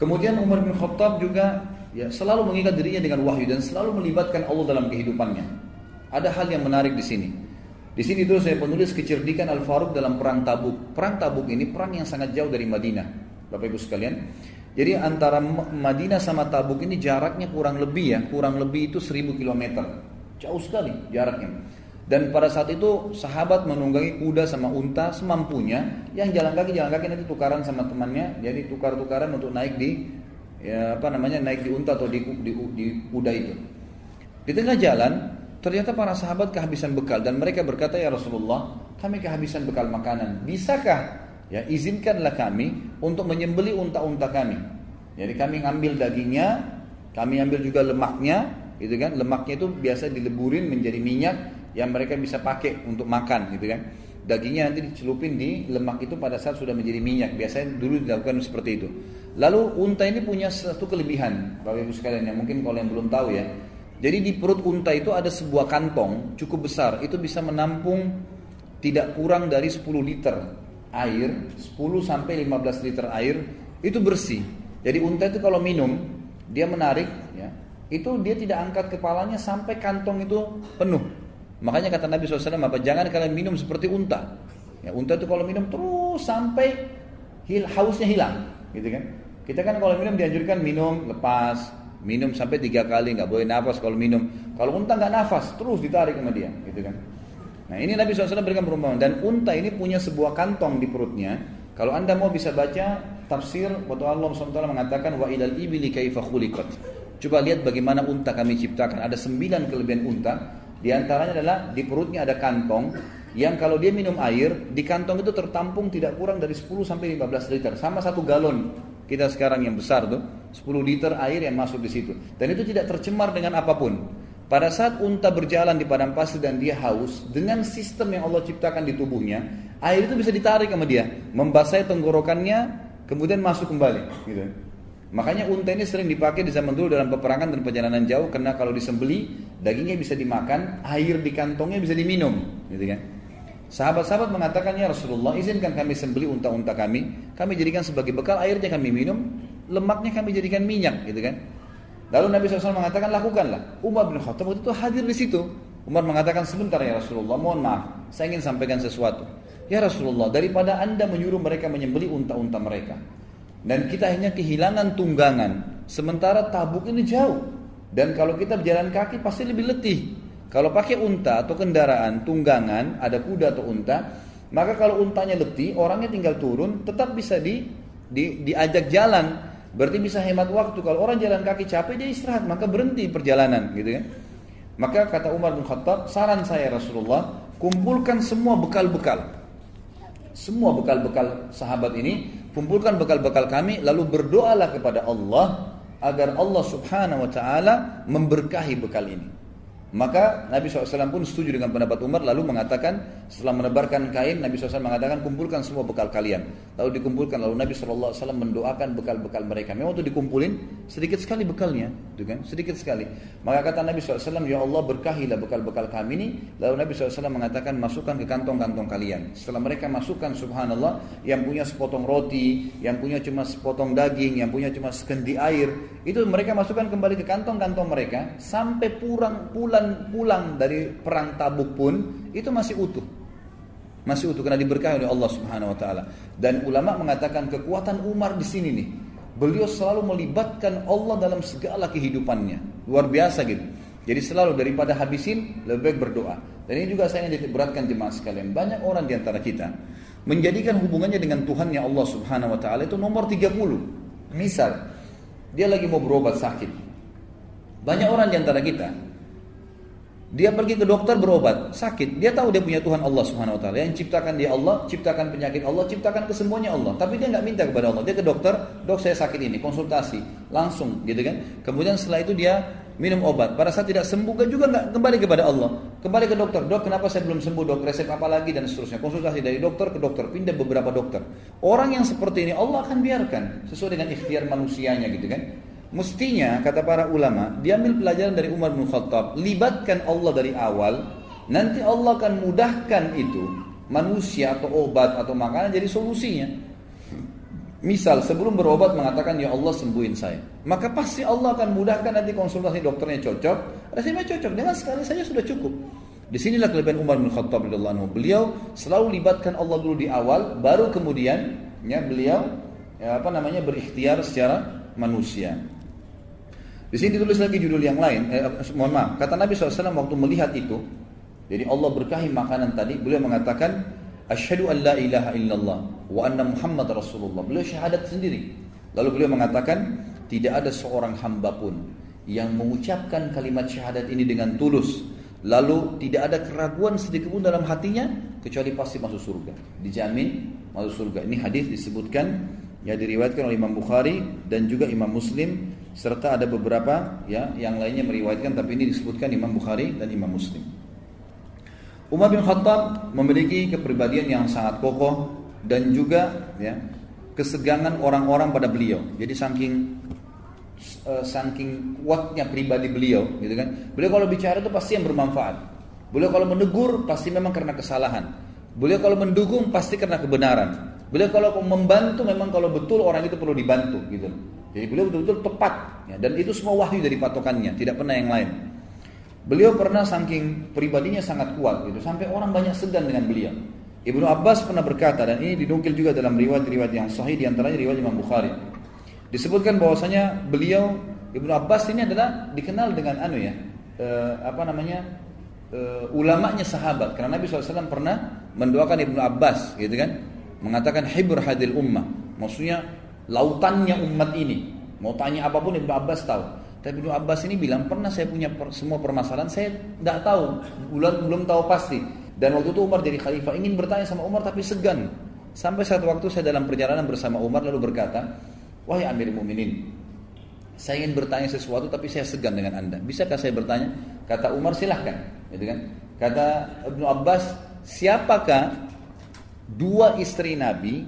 Kemudian Umar bin Khattab juga ya selalu mengikat dirinya dengan wahyu dan selalu melibatkan Allah dalam kehidupannya. Ada hal yang menarik di sini. Di sini tuh saya penulis kecerdikan Al Faruq dalam perang Tabuk. Perang Tabuk ini perang yang sangat jauh dari Madinah, Bapak Ibu sekalian. Jadi antara Madinah sama Tabuk ini jaraknya kurang lebih ya, kurang lebih itu 1000 km. Jauh sekali jaraknya. Dan pada saat itu sahabat menunggangi kuda sama unta semampunya. Yang jalan kaki jalan kaki nanti tukaran sama temannya. Jadi tukar-tukaran untuk naik di ya apa namanya naik di unta atau di, di, di kuda itu. Di tengah jalan Ternyata para sahabat kehabisan bekal dan mereka berkata ya Rasulullah, kami kehabisan bekal makanan. Bisakah ya izinkanlah kami untuk menyembeli unta-unta kami. Jadi kami ngambil dagingnya, kami ambil juga lemaknya, gitu kan? Lemaknya itu biasa dileburin menjadi minyak yang mereka bisa pakai untuk makan, gitu kan? Dagingnya nanti dicelupin di lemak itu pada saat sudah menjadi minyak. Biasanya dulu dilakukan seperti itu. Lalu unta ini punya satu kelebihan, Bapak Ibu sekalian yang mungkin kalau yang belum tahu ya jadi di perut unta itu ada sebuah kantong cukup besar, itu bisa menampung tidak kurang dari 10 liter air, 10 sampai 15 liter air itu bersih. Jadi unta itu kalau minum, dia menarik ya, itu dia tidak angkat kepalanya sampai kantong itu penuh. Makanya kata Nabi SAW, apa jangan kalian minum seperti unta. Ya, unta itu kalau minum terus sampai hausnya hilang, gitu kan? Kita kan kalau minum dianjurkan minum lepas, Minum sampai tiga kali, nggak boleh nafas kalau minum. Kalau unta nggak nafas, terus ditarik sama dia, gitu kan. Nah ini Nabi SAW berikan perumpamaan dan unta ini punya sebuah kantong di perutnya. Kalau anda mau bisa baca tafsir waktu Allah SWT mengatakan wa ilal ibili kaifa khuliqat. Coba lihat bagaimana unta kami ciptakan. Ada sembilan kelebihan unta. Di antaranya adalah di perutnya ada kantong yang kalau dia minum air di kantong itu tertampung tidak kurang dari 10 sampai 15 liter sama satu galon kita sekarang yang besar tuh 10 liter air yang masuk di situ. Dan itu tidak tercemar dengan apa pun. Pada saat unta berjalan di padang pasir dan dia haus dengan sistem yang Allah ciptakan di tubuhnya air itu bisa ditarik sama dia membasahi tenggorokannya kemudian masuk kembali gitu. Makanya unta ini sering dipakai di zaman dulu dalam peperangan dan perjalanan jauh karena kalau disembeli dagingnya bisa dimakan air di kantongnya bisa diminum gitu kan Sahabat-sahabat mengatakan ya Rasulullah izinkan kami sembeli unta-unta kami, kami jadikan sebagai bekal airnya kami minum, lemaknya kami jadikan minyak gitu kan. Lalu Nabi SAW mengatakan lakukanlah. Umar bin Khattab waktu itu hadir di situ. Umar mengatakan sebentar ya Rasulullah, mohon maaf, saya ingin sampaikan sesuatu. Ya Rasulullah, daripada anda menyuruh mereka menyembeli unta-unta mereka. Dan kita hanya kehilangan tunggangan. Sementara tabuk ini jauh. Dan kalau kita berjalan kaki pasti lebih letih. Kalau pakai unta atau kendaraan tunggangan, ada kuda atau unta, maka kalau untanya letih, orangnya tinggal turun, tetap bisa di, di diajak jalan. Berarti bisa hemat waktu. Kalau orang jalan kaki capek, dia istirahat, maka berhenti perjalanan, gitu kan? Maka kata Umar bin Khattab, saran saya Rasulullah, kumpulkan semua bekal-bekal. Semua bekal-bekal sahabat ini, kumpulkan bekal-bekal kami, lalu berdoalah kepada Allah agar Allah Subhanahu wa taala memberkahi bekal ini. Maka Nabi SAW pun setuju dengan pendapat Umar lalu mengatakan setelah menebarkan kain Nabi SAW mengatakan kumpulkan semua bekal kalian. Lalu dikumpulkan lalu Nabi SAW mendoakan bekal-bekal mereka. Memang waktu dikumpulin sedikit sekali bekalnya, gitu kan? Sedikit sekali. Maka kata Nabi SAW ya Allah berkahilah bekal-bekal kami ini. Lalu Nabi SAW mengatakan masukkan ke kantong-kantong kalian. Setelah mereka masukkan Subhanallah yang punya sepotong roti, yang punya cuma sepotong daging, yang punya cuma sekendi air, itu mereka masukkan kembali ke kantong-kantong mereka sampai pulang pulang pulang dari perang Tabuk pun itu masih utuh. Masih utuh karena diberkahi oleh Allah Subhanahu wa taala. Dan ulama mengatakan kekuatan Umar di sini nih. Beliau selalu melibatkan Allah dalam segala kehidupannya. Luar biasa gitu. Jadi selalu daripada habisin lebih baik berdoa. Dan ini juga saya ingin beratkan jemaah sekalian. Banyak orang di antara kita menjadikan hubungannya dengan Tuhannya Allah Subhanahu wa taala itu nomor 30. Misal dia lagi mau berobat sakit. Banyak orang di antara kita dia pergi ke dokter berobat, sakit. Dia tahu dia punya Tuhan Allah Subhanahu wa taala. Yang ciptakan dia Allah, ciptakan penyakit Allah, ciptakan kesembuhannya Allah. Tapi dia nggak minta kepada Allah. Dia ke dokter, "Dok, saya sakit ini." Konsultasi, langsung gitu kan. Kemudian setelah itu dia minum obat. Pada saat tidak sembuh kan juga nggak kembali kepada Allah. Kembali ke dokter, "Dok, kenapa saya belum sembuh, Dok? Resep apa lagi?" dan seterusnya. Konsultasi dari dokter ke dokter, pindah beberapa dokter. Orang yang seperti ini Allah akan biarkan sesuai dengan ikhtiar manusianya gitu kan. Mestinya kata para ulama, diambil pelajaran dari Umar bin Khattab, libatkan Allah dari awal, nanti Allah akan mudahkan itu manusia atau obat atau makanan jadi solusinya. Misal sebelum berobat mengatakan ya Allah sembuhin saya, maka pasti Allah akan mudahkan nanti konsultasi dokternya cocok, resepnya cocok dengan sekali saja sudah cukup. Di sinilah kelebihan Umar bin Khattab radhiyallahu. Beliau selalu libatkan Allah dulu di awal, baru kemudian ya beliau ya, apa namanya berikhtiar secara manusia. Di sini ditulis lagi judul yang lain. Eh, mohon maaf. Kata Nabi SAW waktu melihat itu, jadi Allah berkahi makanan tadi, beliau mengatakan, Asyhadu an la ilaha illallah wa anna Muhammad Rasulullah. Beliau syahadat sendiri. Lalu beliau mengatakan, tidak ada seorang hamba pun yang mengucapkan kalimat syahadat ini dengan tulus, lalu tidak ada keraguan sedikit pun dalam hatinya, kecuali pasti masuk surga. Dijamin masuk surga. Ini hadis disebutkan ya diriwayatkan oleh Imam Bukhari dan juga Imam Muslim serta ada beberapa ya yang lainnya meriwayatkan tapi ini disebutkan Imam Bukhari dan Imam Muslim. Umar bin Khattab memiliki kepribadian yang sangat kokoh dan juga ya kesegangan orang-orang pada beliau. Jadi saking uh, saking kuatnya pribadi beliau, gitu kan. Beliau kalau bicara itu pasti yang bermanfaat. Beliau kalau menegur pasti memang karena kesalahan. Beliau kalau mendukung pasti karena kebenaran. Beliau kalau membantu memang kalau betul orang itu perlu dibantu, gitu. Jadi beliau betul-betul tepat ya, dan itu semua wahyu dari patokannya, tidak pernah yang lain. Beliau pernah saking pribadinya sangat kuat gitu sampai orang banyak segan dengan beliau. Ibnu Abbas pernah berkata dan ini dinukil juga dalam riwayat-riwayat yang sahih di antaranya riwayat Imam Bukhari. Disebutkan bahwasanya beliau Ibnu Abbas ini adalah dikenal dengan anu ya eh, apa namanya eh, ulamanya sahabat karena Nabi SAW pernah mendoakan Ibnu Abbas gitu kan mengatakan hibur hadil ummah maksudnya lautannya umat ini. Mau tanya apa pun Ibnu Abbas tahu. Tapi Ibnu Abbas ini bilang pernah saya punya per, semua permasalahan saya tidak tahu, belum belum tahu pasti. Dan waktu itu Umar jadi khalifah ingin bertanya sama Umar tapi segan. Sampai satu waktu saya dalam perjalanan bersama Umar lalu berkata, wahai Amir Muminin, saya ingin bertanya sesuatu tapi saya segan dengan anda. Bisakah saya bertanya? Kata Umar silahkan. Gitu kan? Kata Ibnu Abbas, siapakah dua istri Nabi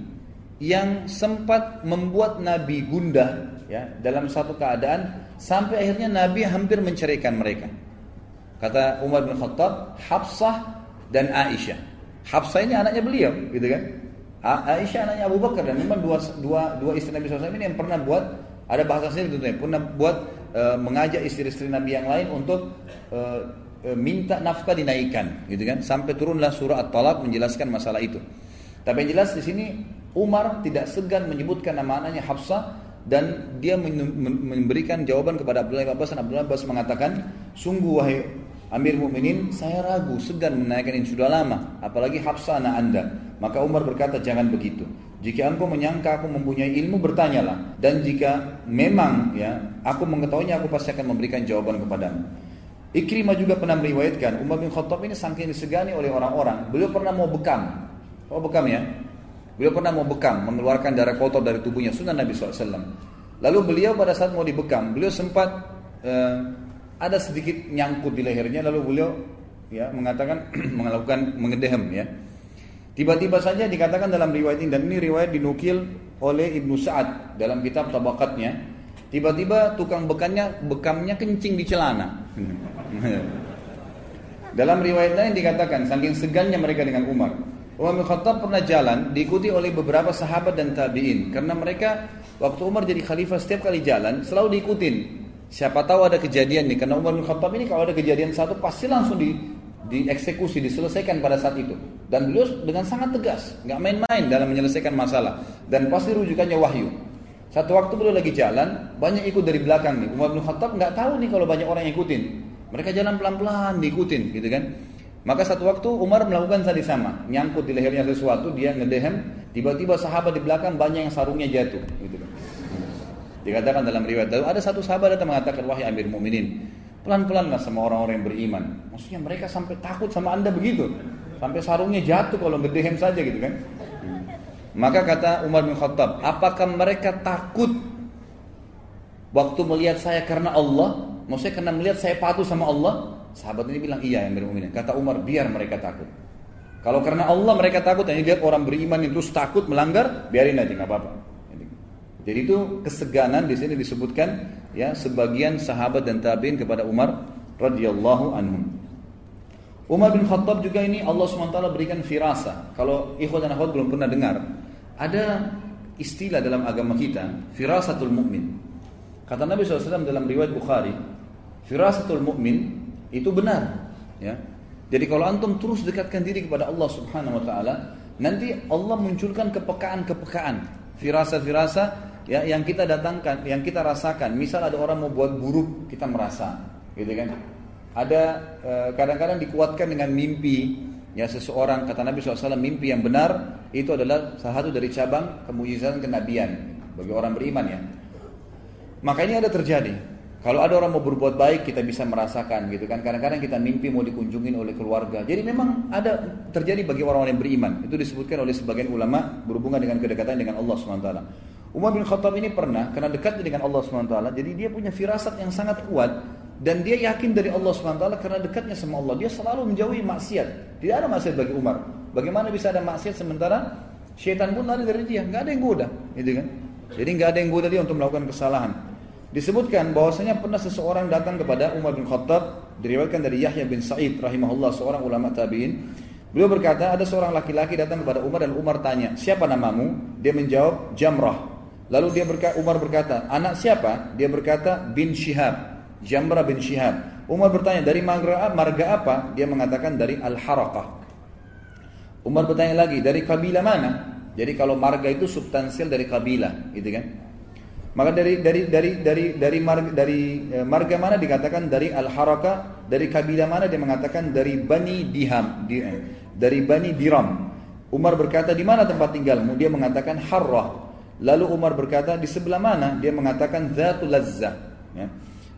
yang sempat membuat Nabi gundah ya dalam satu keadaan sampai akhirnya Nabi hampir menceraikan mereka. Kata Umar bin Khattab, Hafsah dan Aisyah. Hafsah ini anaknya beliau, gitu kan? Aisyah anaknya Abu Bakar dan memang dua dua dua istri Nabi SAW ini yang pernah buat ada bahasa sendiri tentunya pernah buat e, mengajak istri-istri Nabi yang lain untuk e, e, minta nafkah dinaikkan, gitu kan? Sampai turunlah surah At-Talaq menjelaskan masalah itu. Tapi yang jelas di sini Umar tidak segan menyebutkan nama anaknya Hafsah dan dia memberikan jawaban kepada Abdullah bin Abbas dan Abdullah bin Abbas mengatakan, "Sungguh wahai Amir Mukminin, saya ragu segan menaikkan ini sudah lama, apalagi Hafsah anak Anda." Maka Umar berkata, "Jangan begitu. Jika engkau menyangka aku mempunyai ilmu, bertanyalah. Dan jika memang ya, aku mengetahuinya, aku pasti akan memberikan jawaban kepadamu." Ikrimah juga pernah meriwayatkan Umar bin Khattab ini saking disegani oleh orang-orang, beliau pernah mau bekam. Oh bekam ya, Beliau pernah mau bekam, mengeluarkan darah kotor dari tubuhnya, sunnah Nabi SAW. Lalu beliau pada saat mau dibekam, beliau sempat uh, ada sedikit nyangkut di lehernya, lalu beliau ya mengatakan melakukan mengedehem ya. Tiba-tiba saja dikatakan dalam riwayat ini dan ini riwayat dinukil oleh Ibnu Sa'ad dalam kitab Tabakatnya. Tiba-tiba tukang bekannya bekamnya kencing di celana. dalam riwayat lain dikatakan saking segannya mereka dengan Umar. Umar bin Khattab pernah jalan diikuti oleh beberapa sahabat dan tabiin. Karena mereka waktu Umar jadi khalifah setiap kali jalan selalu diikutin. Siapa tahu ada kejadian nih karena Umar bin Khattab ini kalau ada kejadian satu pasti langsung di dieksekusi diselesaikan pada saat itu. Dan beliau dengan sangat tegas nggak main-main dalam menyelesaikan masalah. Dan pasti rujukannya wahyu. Satu waktu beliau lagi jalan banyak ikut dari belakang nih. Umar bin Khattab nggak tahu nih kalau banyak orang yang ikutin. Mereka jalan pelan-pelan diikutin gitu kan maka satu waktu Umar melakukan tadi sama, nyangkut di lehernya sesuatu, dia ngedehem, tiba-tiba sahabat di belakang banyak yang sarungnya jatuh. Gitu. Dikatakan dalam riwayat, lalu ada satu sahabat datang mengatakan, wahai Amir Muminin, pelan-pelanlah sama orang-orang yang beriman. Maksudnya mereka sampai takut sama anda begitu, sampai sarungnya jatuh kalau ngedehem saja gitu kan. Maka kata Umar bin Khattab, apakah mereka takut waktu melihat saya karena Allah? Maksudnya karena melihat saya patuh sama Allah? Sahabat ini bilang iya yang bermukmin. Kata Umar biar mereka takut. Kalau karena Allah mereka takut dan lihat orang beriman itu terus takut melanggar, biarin aja nggak apa-apa. Jadi itu keseganan di sini disebutkan ya sebagian sahabat dan tabiin kepada Umar radhiyallahu anhum. Umar bin Khattab juga ini Allah SWT berikan firasa. Kalau ikhwan dan akhwat belum pernah dengar, ada istilah dalam agama kita, firasatul mukmin. Kata Nabi SAW dalam riwayat Bukhari, firasatul mukmin itu benar ya Jadi kalau antum terus dekatkan diri kepada Allah Subhanahu wa taala, nanti Allah munculkan kepekaan-kepekaan, firasa-firasa ya yang kita datangkan, yang kita rasakan. Misal ada orang mau buat buruk, kita merasa, gitu kan? Ada eh, kadang-kadang dikuatkan dengan mimpi, ya seseorang kata Nabi SAW mimpi yang benar itu adalah salah satu dari cabang kemujizatan kenabian bagi orang beriman ya. Maka ini ada terjadi. Kalau ada orang mau berbuat baik kita bisa merasakan gitu kan. Kadang-kadang kita mimpi mau dikunjungin oleh keluarga. Jadi memang ada terjadi bagi orang-orang yang beriman. Itu disebutkan oleh sebagian ulama berhubungan dengan kedekatan dengan Allah SWT. Umar bin Khattab ini pernah karena dekat dengan Allah SWT. Jadi dia punya firasat yang sangat kuat dan dia yakin dari Allah SWT karena dekatnya sama Allah. Dia selalu menjauhi maksiat. Tidak ada maksiat bagi Umar. Bagaimana bisa ada maksiat sementara syaitan pun lari dari dia. Nggak ada yang goda, gitu kan? Jadi nggak ada yang goda dia untuk melakukan kesalahan. Disebutkan bahwasanya pernah seseorang datang kepada Umar bin Khattab diriwayatkan dari Yahya bin Sa'id rahimahullah seorang ulama tabi'in. Beliau berkata ada seorang laki-laki datang kepada Umar dan Umar tanya, "Siapa namamu?" Dia menjawab, "Jamrah." Lalu dia berkata, Umar berkata, "Anak siapa?" Dia berkata, "Bin Shihab." Jamrah bin Shihab. Umar bertanya, "Dari marga, marga apa?" Dia mengatakan dari Al-Harakah. Umar bertanya lagi, "Dari kabilah mana?" Jadi kalau marga itu substansial dari kabilah, gitu kan? Maka dari dari dari dari dari marga, dari e, marga mana dikatakan dari al haraka dari kabilah mana dia mengatakan dari Bani Diham, di, eh, dari Bani Diram. Umar berkata di mana tempat tinggalmu? Dia mengatakan Harrah. Lalu Umar berkata di sebelah mana? Dia mengatakan Zatul Lazzah. Ya.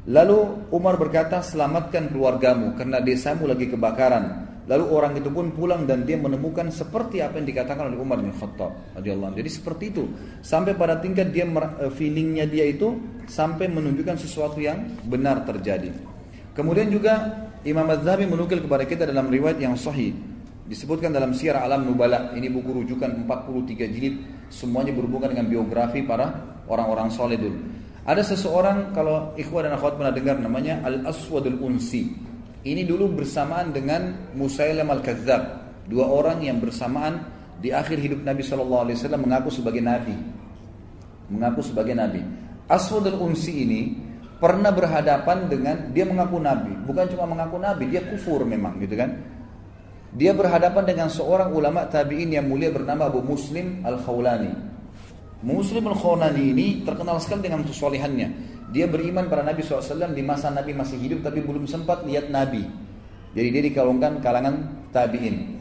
Lalu Umar berkata selamatkan keluargamu karena desamu lagi kebakaran. Lalu orang itu pun pulang dan dia menemukan seperti apa yang dikatakan oleh Umar bin Khattab radhiyallahu Jadi seperti itu. Sampai pada tingkat dia eh, feelingnya dia itu sampai menunjukkan sesuatu yang benar terjadi. Kemudian juga Imam Az-Zahabi menukil kepada kita dalam riwayat yang sahih disebutkan dalam Syiar Alam Nubala ini buku rujukan 43 jilid semuanya berhubungan dengan biografi para orang-orang soleh dulu. Ada seseorang kalau ikhwah dan akhwat pernah dengar namanya Al-Aswadul Unsi. Ini dulu bersamaan dengan Musailam al-Kadzab. Dua orang yang bersamaan di akhir hidup Nabi SAW mengaku sebagai Nabi. Mengaku sebagai Nabi. Aswad al-Unsi ini pernah berhadapan dengan, dia mengaku Nabi. Bukan cuma mengaku Nabi, dia kufur memang gitu kan. Dia berhadapan dengan seorang ulama tabi'in yang mulia bernama Abu Muslim al-Khawlani. Muslim al-Khawlani ini terkenal sekali dengan kesolehannya. Dia beriman pada Nabi SAW di masa Nabi masih hidup tapi belum sempat lihat Nabi. Jadi dia dikalungkan kalangan tabi'in.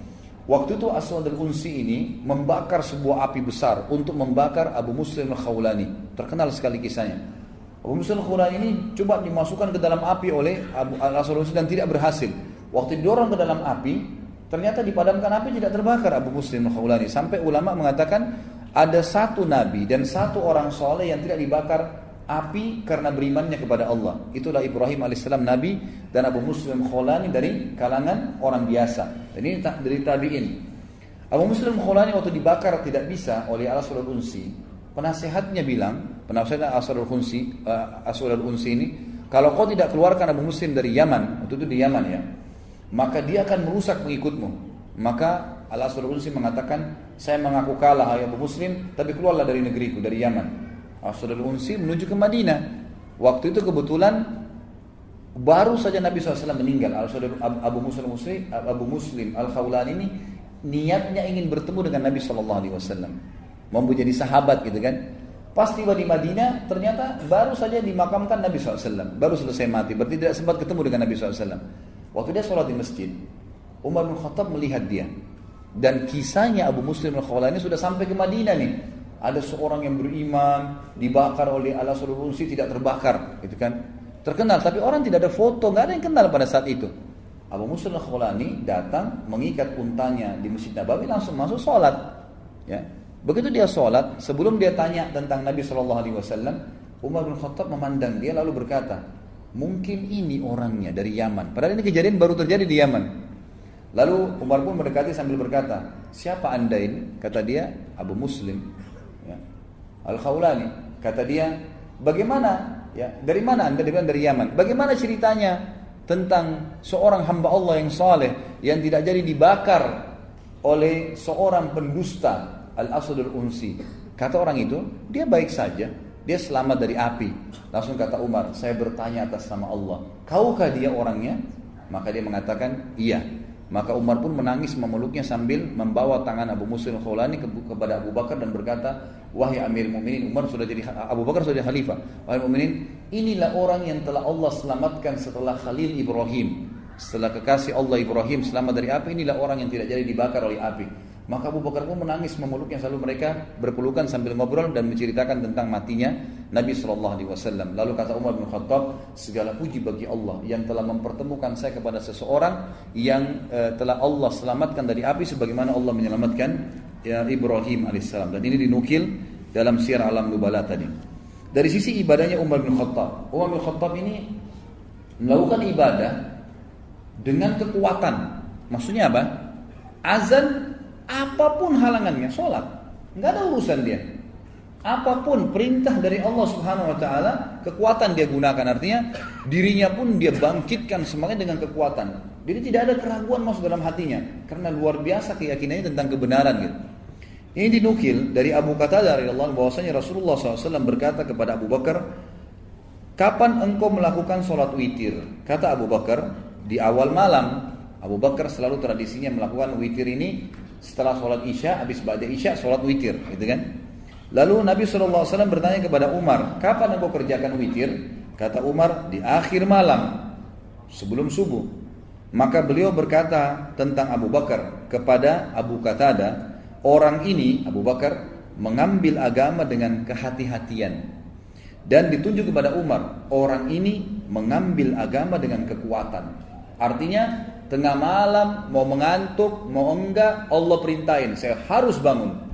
Waktu itu Aswad al-Unsi ini membakar sebuah api besar untuk membakar Abu Muslim al-Khawlani. Terkenal sekali kisahnya. Abu Muslim al-Khawlani ini coba dimasukkan ke dalam api oleh Abu Aswad al-Unsi dan tidak berhasil. Waktu didorong ke dalam api, ternyata dipadamkan api tidak terbakar Abu Muslim al-Khawlani. Sampai ulama mengatakan ada satu nabi dan satu orang soleh yang tidak dibakar api karena berimannya kepada Allah. Itulah Ibrahim alaihissalam nabi dan Abu Muslim Khulani dari kalangan orang biasa. Dan ini dari tabiin. Abu Muslim Khulani waktu dibakar tidak bisa oleh al Unsi, penasehatnya bilang, penasehat Asrul Unsi, uh, Asrul Unsi ini, kalau kau tidak keluarkan Abu Muslim dari Yaman, waktu itu di Yaman ya, maka dia akan merusak pengikutmu. Maka Al Asrul Unsi mengatakan, saya mengaku kalah hai Abu Muslim, tapi keluarlah dari negeriku, dari Yaman. Asad al-Unsi menuju ke Madinah. Waktu itu kebetulan baru saja Nabi SAW meninggal. Abu Muslim Abu Muslim Al Khawlani ini niatnya ingin bertemu dengan Nabi SAW. Mau jadi sahabat gitu kan. Pas tiba di Madinah, ternyata baru saja dimakamkan Nabi SAW. Baru selesai mati, berarti tidak sempat ketemu dengan Nabi SAW. Waktu dia sholat di masjid, Umar bin Khattab melihat dia. Dan kisahnya Abu Muslim al-Khawlani sudah sampai ke Madinah nih ada seorang yang beriman dibakar oleh Allah Unsi tidak terbakar gitu kan? Terkenal tapi orang tidak ada foto nggak ada yang kenal pada saat itu. Abu Musa al-Khawlani datang mengikat untanya di Masjid Nabawi langsung masuk sholat ya. Begitu dia sholat sebelum dia tanya tentang Nabi Shallallahu Alaihi Wasallam Umar bin Khattab memandang dia lalu berkata mungkin ini orangnya dari Yaman. Padahal ini kejadian baru terjadi di Yaman. Lalu Umar pun mendekati sambil berkata, siapa anda ini? Kata dia, Abu Muslim. Al-Khawlani. Kata dia, bagaimana? Ya, dari mana Anda dibilang dari Yaman? Bagaimana ceritanya tentang seorang hamba Allah yang saleh yang tidak jadi dibakar oleh seorang pendusta Al-Asad Al-Unsi? Kata orang itu, dia baik saja. Dia selamat dari api. Langsung kata Umar, saya bertanya atas nama Allah. Kaukah dia orangnya? Maka dia mengatakan, iya. Maka Umar pun menangis memeluknya sambil membawa tangan Abu Musa al-Khawlani ke, kepada Abu Bakar dan berkata, "Wahai Amir Mukminin, Umar sudah jadi Abu Bakar sudah jadi khalifah. Wahai Mukminin, inilah orang yang telah Allah selamatkan setelah Khalil Ibrahim. Setelah kekasih Allah Ibrahim selamat dari api, inilah orang yang tidak jadi dibakar oleh api." Maka Abu Bakar pun menangis memeluknya selalu mereka berpelukan sambil ngobrol dan menceritakan tentang matinya Nabi Shallallahu Alaihi Wasallam. Lalu kata Umar bin Khattab, segala puji bagi Allah yang telah mempertemukan saya kepada seseorang yang uh, telah Allah selamatkan dari api sebagaimana Allah menyelamatkan ya, Ibrahim alaihissalam. Dan ini dinukil dalam siar alam nubala tadi. Dari sisi ibadahnya Umar bin Khattab, Umar bin Khattab ini melakukan ibadah dengan kekuatan. Maksudnya apa? Azan apa pun halangannya, sholat. Nggak ada urusan dia. Apa pun perintah dari Allah Subhanahu wa taala, kekuatan dia gunakan artinya dirinya pun dia bangkitkan semangat dengan kekuatan. Jadi tidak ada keraguan masuk dalam hatinya karena luar biasa keyakinannya tentang kebenaran gitu. Ini dinukil dari Abu Qatadah radhiyallahu bahwasanya Rasulullah SAW berkata kepada Abu Bakar, "Kapan engkau melakukan sholat witir?" Kata Abu Bakar, "Di awal malam." Abu Bakar selalu tradisinya melakukan witir ini setelah sholat isya, habis pada isya sholat witir, gitu kan? Lalu Nabi SAW bertanya kepada Umar, kapan engkau kerjakan witir? Kata Umar, di akhir malam, sebelum subuh. Maka beliau berkata tentang Abu Bakar kepada Abu Qatada, orang ini Abu Bakar mengambil agama dengan kehati-hatian dan ditunjuk kepada Umar, orang ini mengambil agama dengan kekuatan. Artinya tengah malam mau mengantuk, mau enggak, Allah perintahin, saya harus bangun.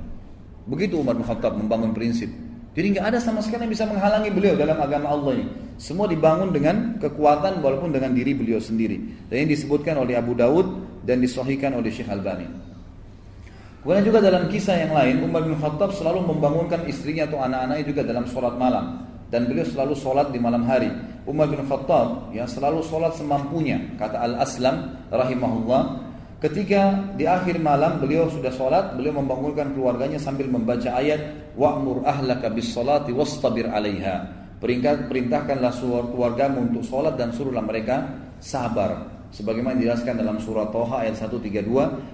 Begitu Umar bin Khattab membangun prinsip. Jadi nggak ada sama sekali yang bisa menghalangi beliau dalam agama Allah ini. Semua dibangun dengan kekuatan walaupun dengan diri beliau sendiri. Dan ini disebutkan oleh Abu Dawud dan disohikan oleh Syekh Albani. Kemudian juga dalam kisah yang lain, Umar bin Khattab selalu membangunkan istrinya atau anak-anaknya juga dalam sholat malam. Dan beliau selalu sholat di malam hari. Umar bin Khattab ya selalu sholat semampunya. Kata Al-Aslam rahimahullah, Ketika di akhir malam beliau sudah sholat, beliau membangunkan keluarganya sambil membaca ayat wa'mur ahlaka bis salati wastabir 'alaiha. Perintah, perintahkanlah keluargamu untuk sholat dan suruhlah mereka sabar. Sebagaimana dijelaskan dalam surah Toha ayat 132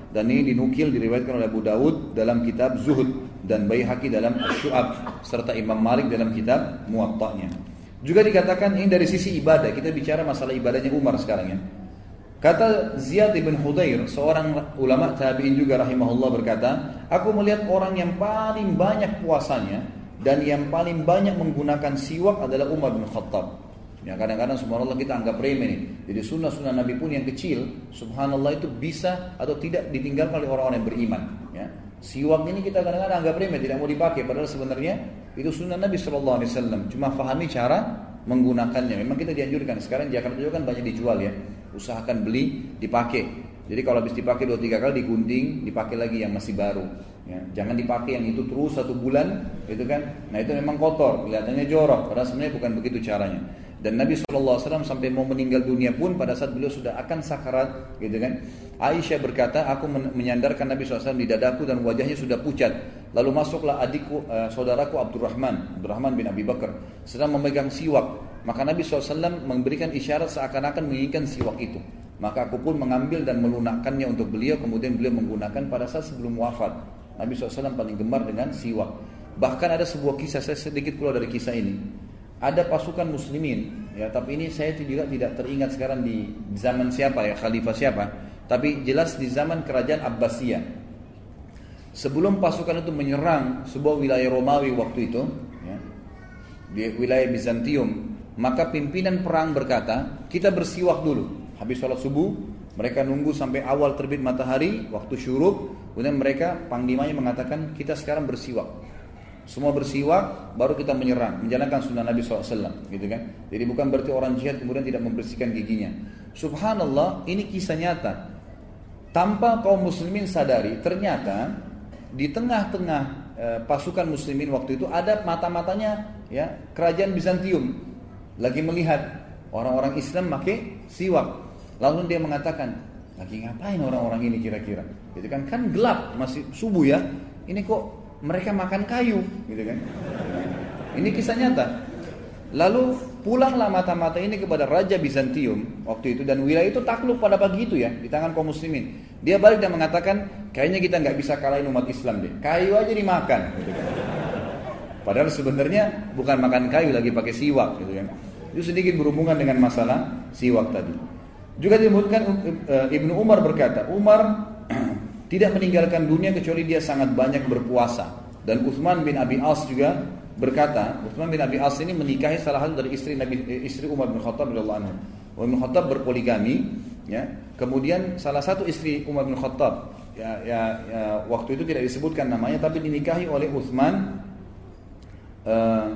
dan ini dinukil diriwayatkan oleh Abu Dawud dalam kitab Zuhud dan Baihaqi dalam Syu'ab serta Imam Malik dalam kitab Muwatta'nya. Juga dikatakan ini dari sisi ibadah, kita bicara masalah ibadahnya Umar sekarang ya. Kata Ziyad bin Hudair, seorang ulama tabi'in juga rahimahullah berkata, aku melihat orang yang paling banyak puasanya dan yang paling banyak menggunakan siwak adalah Umar bin Khattab. Ya kadang-kadang subhanallah kita anggap remeh nih. Jadi sunnah-sunnah Nabi pun yang kecil, subhanallah itu bisa atau tidak ditinggalkan oleh orang-orang yang beriman. Ya. Siwak ini kita kadang-kadang anggap remeh, tidak mau dipakai. Padahal sebenarnya itu sunnah Nabi Shallallahu Alaihi Wasallam. Cuma fahami cara menggunakannya. Memang kita dianjurkan. Sekarang Jakarta juga kan banyak dijual ya. Usahakan beli dipakai. Jadi kalau habis dipakai dua tiga kali digunting dipakai lagi yang masih baru. Ya. jangan dipakai yang itu terus satu bulan gitu kan? Nah itu memang kotor. Kelihatannya jorok. Padahal sebenarnya bukan begitu caranya. Dan Nabi SAW sampai mau meninggal dunia pun pada saat beliau sudah akan sakarat gitu kan Aisyah berkata aku menyandarkan Nabi SAW di dadaku dan wajahnya sudah pucat lalu masuklah adikku uh, saudaraku Abdurrahman Abdurrahman bin Abi Bakar sedang memegang siwak maka Nabi SAW memberikan isyarat seakan-akan menginginkan siwak itu. Maka aku pun mengambil dan melunakkannya untuk beliau. Kemudian beliau menggunakan pada saat sebelum wafat. Nabi SAW paling gemar dengan siwak. Bahkan ada sebuah kisah, saya sedikit keluar dari kisah ini. Ada pasukan muslimin, ya, tapi ini saya juga tidak teringat sekarang di zaman siapa ya, khalifah siapa. Tapi jelas di zaman kerajaan Abbasiyah. Sebelum pasukan itu menyerang sebuah wilayah Romawi waktu itu, ya, di wilayah Bizantium, maka pimpinan perang berkata, kita bersiwak dulu. Habis sholat subuh, mereka nunggu sampai awal terbit matahari, waktu syuruk. Kemudian mereka, panglimanya mengatakan, kita sekarang bersiwak. Semua bersiwak, baru kita menyerang, menjalankan sunnah Nabi SAW, gitu kan? Jadi bukan berarti orang jihad kemudian tidak membersihkan giginya. Subhanallah, ini kisah nyata. Tanpa kaum muslimin sadari, ternyata di tengah-tengah e, pasukan muslimin waktu itu ada mata-matanya ya kerajaan Bizantium lagi melihat orang-orang Islam pakai siwak. Lalu dia mengatakan, lagi ngapain orang-orang ini kira-kira? Gitu kan? Kan gelap, masih subuh ya. Ini kok mereka makan kayu, gitu kan? Ini kisah nyata. Lalu pulanglah mata-mata ini kepada Raja Bizantium waktu itu dan wilayah itu takluk pada pagi itu ya di tangan kaum muslimin. Dia balik dan mengatakan kayaknya kita nggak bisa kalahin umat Islam deh. Kayu aja dimakan. Gitu kan. Padahal sebenarnya bukan makan kayu lagi pakai siwak gitu kan. Itu sedikit berhubungan dengan masalah siwak tadi. Juga disebutkan uh, Ibnu Umar berkata, Umar tidak meninggalkan dunia kecuali dia sangat banyak berpuasa. Dan Uthman bin Abi As juga berkata, Uthman bin Abi As ini menikahi salah satu dari istri Nabi eh, istri Umar bin Khattab radhiyallahu anhu. Umar bin Khattab berpoligami, ya. Kemudian salah satu istri Umar bin Khattab, ya, ya, ya waktu itu tidak disebutkan namanya, tapi dinikahi oleh Uthman uh,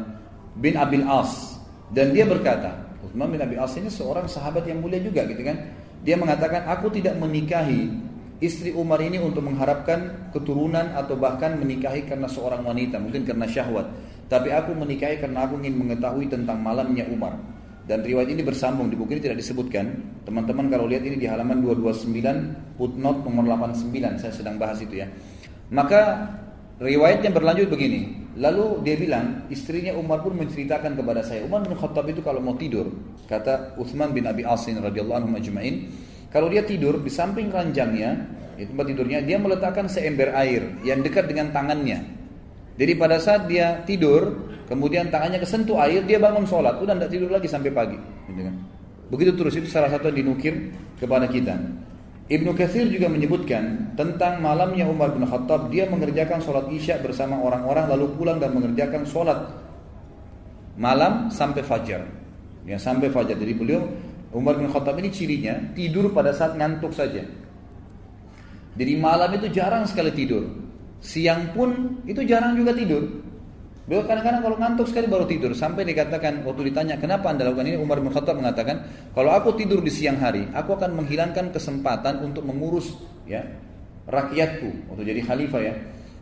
bin Abi As. Dan dia berkata, Uthman bin Abi As ini seorang sahabat yang mulia juga, gitu kan? Dia mengatakan, aku tidak menikahi istri Umar ini untuk mengharapkan keturunan atau bahkan menikahi karena seorang wanita, mungkin karena syahwat. Tapi aku menikahi karena aku ingin mengetahui tentang malamnya Umar. Dan riwayat ini bersambung di buku ini tidak disebutkan. Teman-teman kalau lihat ini di halaman 229 footnote nomor 89 saya sedang bahas itu ya. Maka riwayatnya berlanjut begini. Lalu dia bilang istrinya Umar pun menceritakan kepada saya. Umar bin Khattab itu kalau mau tidur kata Uthman bin Abi Asin radhiyallahu anhu majma'in kalau dia tidur di samping ranjangnya di tempat tidurnya dia meletakkan seember air yang dekat dengan tangannya jadi pada saat dia tidur, kemudian tangannya kesentuh air, dia bangun sholat, udah tidak tidur lagi sampai pagi. Gitu kan. Begitu terus itu salah satu yang dinukir kepada kita. Ibnu Katsir juga menyebutkan tentang malamnya Umar bin Khattab dia mengerjakan sholat isya bersama orang-orang lalu pulang dan mengerjakan sholat malam sampai fajar. Ya sampai fajar. Jadi beliau Umar bin Khattab ini cirinya tidur pada saat ngantuk saja. Jadi malam itu jarang sekali tidur. Siang pun itu jarang juga tidur. Beliau kadang-kadang kalau ngantuk sekali baru tidur. Sampai dikatakan waktu ditanya kenapa anda lakukan ini Umar bin Khattab mengatakan kalau aku tidur di siang hari aku akan menghilangkan kesempatan untuk mengurus ya rakyatku untuk jadi khalifah ya.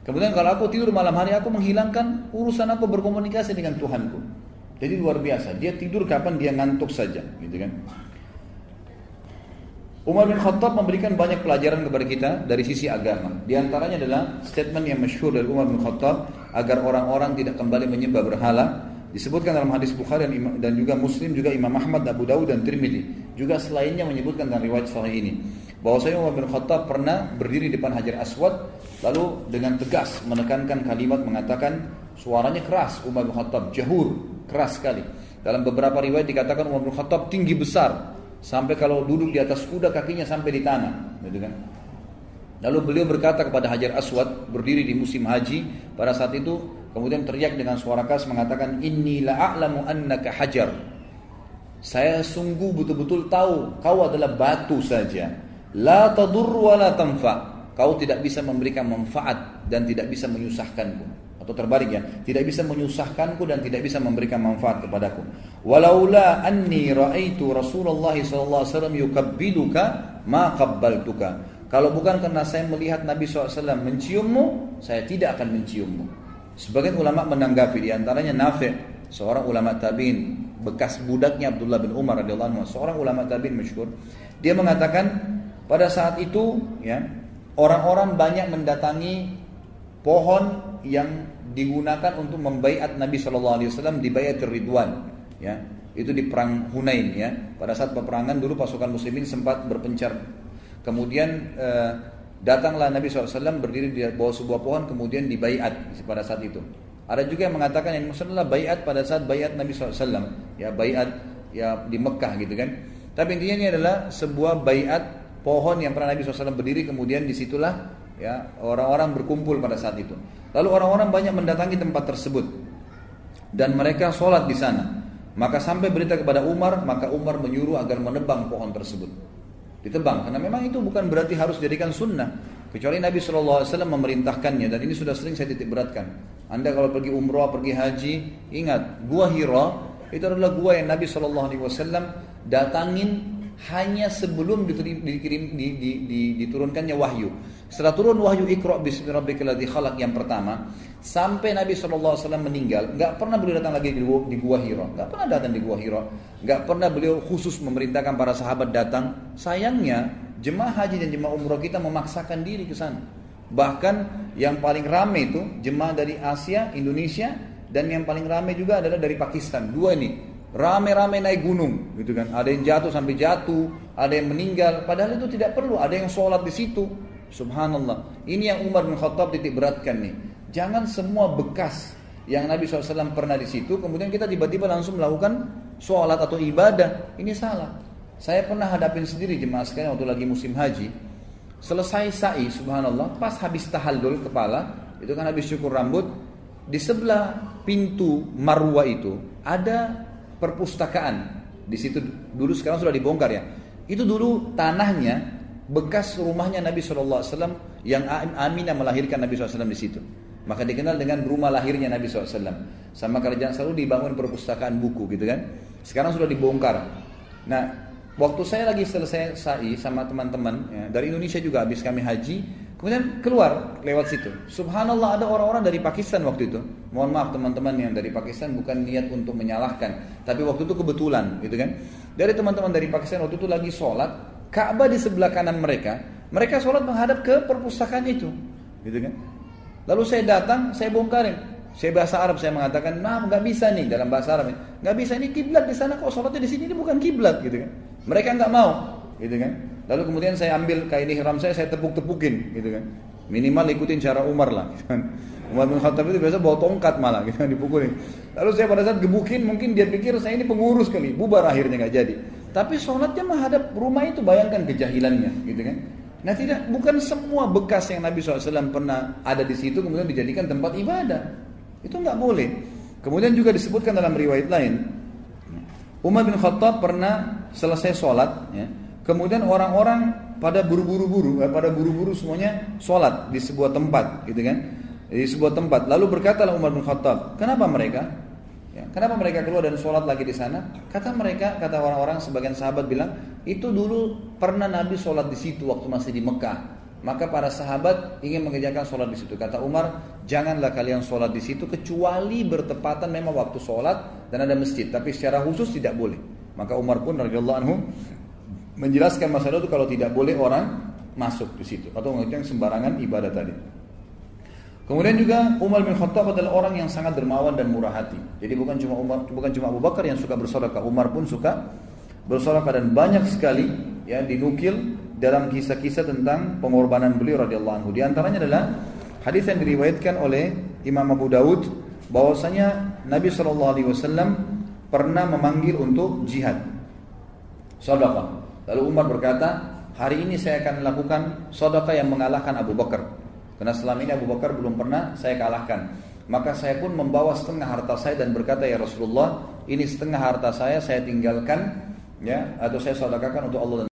Kemudian kalau aku tidur malam hari aku menghilangkan urusan aku berkomunikasi dengan Tuhanku. Jadi luar biasa. Dia tidur kapan dia ngantuk saja, gitu kan? Umar bin Khattab memberikan banyak pelajaran kepada kita dari sisi agama. Di antaranya adalah statement yang masyhur dari Umar bin Khattab agar orang-orang tidak kembali menyembah berhala. Disebutkan dalam hadis Bukhari dan juga Muslim juga Imam Ahmad, Abu Dawud dan Tirmidzi. Juga selainnya menyebutkan dalam riwayat sahih ini bahwa saya Umar bin Khattab pernah berdiri di depan Hajar Aswad lalu dengan tegas menekankan kalimat mengatakan suaranya keras Umar bin Khattab jahur keras sekali. Dalam beberapa riwayat dikatakan Umar bin Khattab tinggi besar Sampai kalau duduk di atas kuda kakinya sampai di tanah, gitu kan? Lalu beliau berkata kepada Hajar Aswad berdiri di musim haji pada saat itu kemudian teriak dengan suara keras mengatakan inni la a'lamu annaka hajar. Saya sungguh betul-betul tahu kau adalah batu saja. La tadur wa la tanfa. Kau tidak bisa memberikan manfaat dan tidak bisa menyusahkanku atau terbalik ya, tidak bisa menyusahkanku dan tidak bisa memberikan manfaat kepadaku. Walaula anni raaitu Rasulullah sallallahu alaihi wasallam yukabbiduka ma qabbaltuka. Kalau bukan karena saya melihat Nabi SAW menciummu, saya tidak akan menciummu. Sebagian ulama menanggapi di antaranya Nafi, seorang ulama tabi'in, bekas budaknya Abdullah bin Umar radhiyallahu anhu, seorang ulama tabi'in masyhur. Dia mengatakan pada saat itu ya, orang-orang banyak mendatangi pohon yang digunakan untuk membaiat Nabi Shallallahu Alaihi Wasallam di bayat Ridwan ya. Itu di perang Hunain ya. Pada saat peperangan dulu pasukan muslimin sempat berpencar. Kemudian eh, datanglah Nabi SAW berdiri di bawah sebuah pohon kemudian dibaiat pada saat itu. Ada juga yang mengatakan yang maksudnya bayat pada saat bayat Nabi SAW ya bayat ya di Mekah gitu kan. Tapi intinya ini adalah sebuah bayat pohon yang pernah Nabi SAW berdiri kemudian di situlah ya orang-orang berkumpul pada saat itu Lalu orang-orang banyak mendatangi tempat tersebut dan mereka sholat di sana. Maka sampai berita kepada Umar, maka Umar menyuruh agar menebang pohon tersebut. Ditebang, karena memang itu bukan berarti harus jadikan sunnah. Kecuali Nabi SAW memerintahkannya dan ini sudah sering saya titik beratkan. Anda kalau pergi umroh, pergi haji, ingat gua Hira itu adalah gua yang Nabi SAW datangin hanya sebelum diturunkannya wahyu. Setelah turun wahyu Iqra bismi rabbikal khalaq yang pertama, sampai Nabi SAW meninggal, nggak pernah beliau datang lagi di, di Gua Hira, nggak pernah datang di Gua Hira, nggak pernah beliau khusus memerintahkan para sahabat datang. Sayangnya jemaah haji dan jemaah umroh kita memaksakan diri ke sana. Bahkan yang paling ramai itu jemaah dari Asia, Indonesia, dan yang paling ramai juga adalah dari Pakistan. Dua ini rame-rame naik gunung, gitu kan. Ada yang jatuh sampai jatuh, ada yang meninggal. Padahal itu tidak perlu. Ada yang sholat di situ. Subhanallah. Ini yang Umar bin Khattab titik beratkan nih. Jangan semua bekas yang Nabi SAW pernah di situ, kemudian kita tiba-tiba langsung melakukan sholat atau ibadah. Ini salah. Saya pernah hadapin sendiri jemaah sekalian waktu lagi musim haji. Selesai sa'i, subhanallah, pas habis tahallul kepala, itu kan habis syukur rambut, di sebelah pintu marwa itu ada perpustakaan. Di situ dulu sekarang sudah dibongkar ya. Itu dulu tanahnya bekas rumahnya Nabi SAW yang Aminah melahirkan Nabi SAW di situ. Maka dikenal dengan rumah lahirnya Nabi SAW. Sama kerajaan selalu dibangun perpustakaan buku gitu kan. Sekarang sudah dibongkar. Nah, waktu saya lagi selesai sa'i sama teman-teman ya, dari Indonesia juga habis kami haji, kemudian keluar lewat situ. Subhanallah ada orang-orang dari Pakistan waktu itu. Mohon maaf teman-teman yang dari Pakistan bukan niat untuk menyalahkan, tapi waktu itu kebetulan gitu kan. Dari teman-teman dari Pakistan waktu itu lagi sholat, Ka'bah di sebelah kanan mereka, mereka sholat menghadap ke perpustakaan itu, gitu kan. Lalu saya datang, saya bongkarin. Saya bahasa Arab, saya mengatakan, nah nggak bisa nih dalam bahasa Arab, nggak bisa ini kiblat di sana kok sholatnya di sini ini bukan kiblat gitu kan. Mereka nggak mau, gitu kan. Lalu kemudian saya ambil kain ihram saya, saya tepuk-tepukin, gitu kan. Minimal ikutin cara Umar lah. Gitu kan. Umar bin Khattab itu biasa bawa tongkat malah, gitu kan, dipukulin. Lalu saya pada saat gebukin, mungkin dia pikir saya ini pengurus kali, bubar akhirnya nggak jadi. Tapi sholatnya menghadap rumah itu, bayangkan kejahilannya, gitu kan. Nah tidak, bukan semua bekas yang Nabi SAW pernah ada di situ kemudian dijadikan tempat ibadah. Itu nggak boleh. Kemudian juga disebutkan dalam riwayat lain, Umar bin Khattab pernah selesai sholat, ya, kemudian orang-orang pada buru-buru-buru, eh, pada buru-buru semuanya sholat di sebuah tempat, gitu kan? Di sebuah tempat. Lalu berkatalah Umar bin Khattab, kenapa mereka? Ya, kenapa mereka keluar dan sholat lagi di sana? Kata mereka, kata orang-orang sebagian sahabat bilang, itu dulu pernah Nabi sholat di situ waktu masih di Mekah. Maka para sahabat ingin mengerjakan sholat di situ. Kata Umar, janganlah kalian sholat di situ kecuali bertepatan memang waktu sholat dan ada masjid. Tapi secara khusus tidak boleh. Maka Umar pun radhiyallahu anhu menjelaskan masalah itu kalau tidak boleh orang masuk di situ atau mengerjakan sembarangan ibadah tadi. Kemudian juga Umar bin Khattab adalah orang yang sangat dermawan dan murah hati. Jadi bukan cuma Umar, bukan cuma Abu Bakar yang suka bersedekah, Umar pun suka bersedekah dan banyak sekali ya dinukil dalam kisah-kisah tentang pengorbanan beliau radhiyallahu anhu. Di antaranya adalah hadis yang diriwayatkan oleh Imam Abu Daud bahwasanya Nabi Shallallahu alaihi wasallam pernah memanggil untuk jihad. Sedekah. Lalu Umar berkata, "Hari ini saya akan melakukan sedekah yang mengalahkan Abu Bakar." Karena selama ini Abu Bakar belum pernah saya kalahkan. Maka saya pun membawa setengah harta saya dan berkata ya Rasulullah, ini setengah harta saya saya tinggalkan ya atau saya sedekahkan untuk Allah dan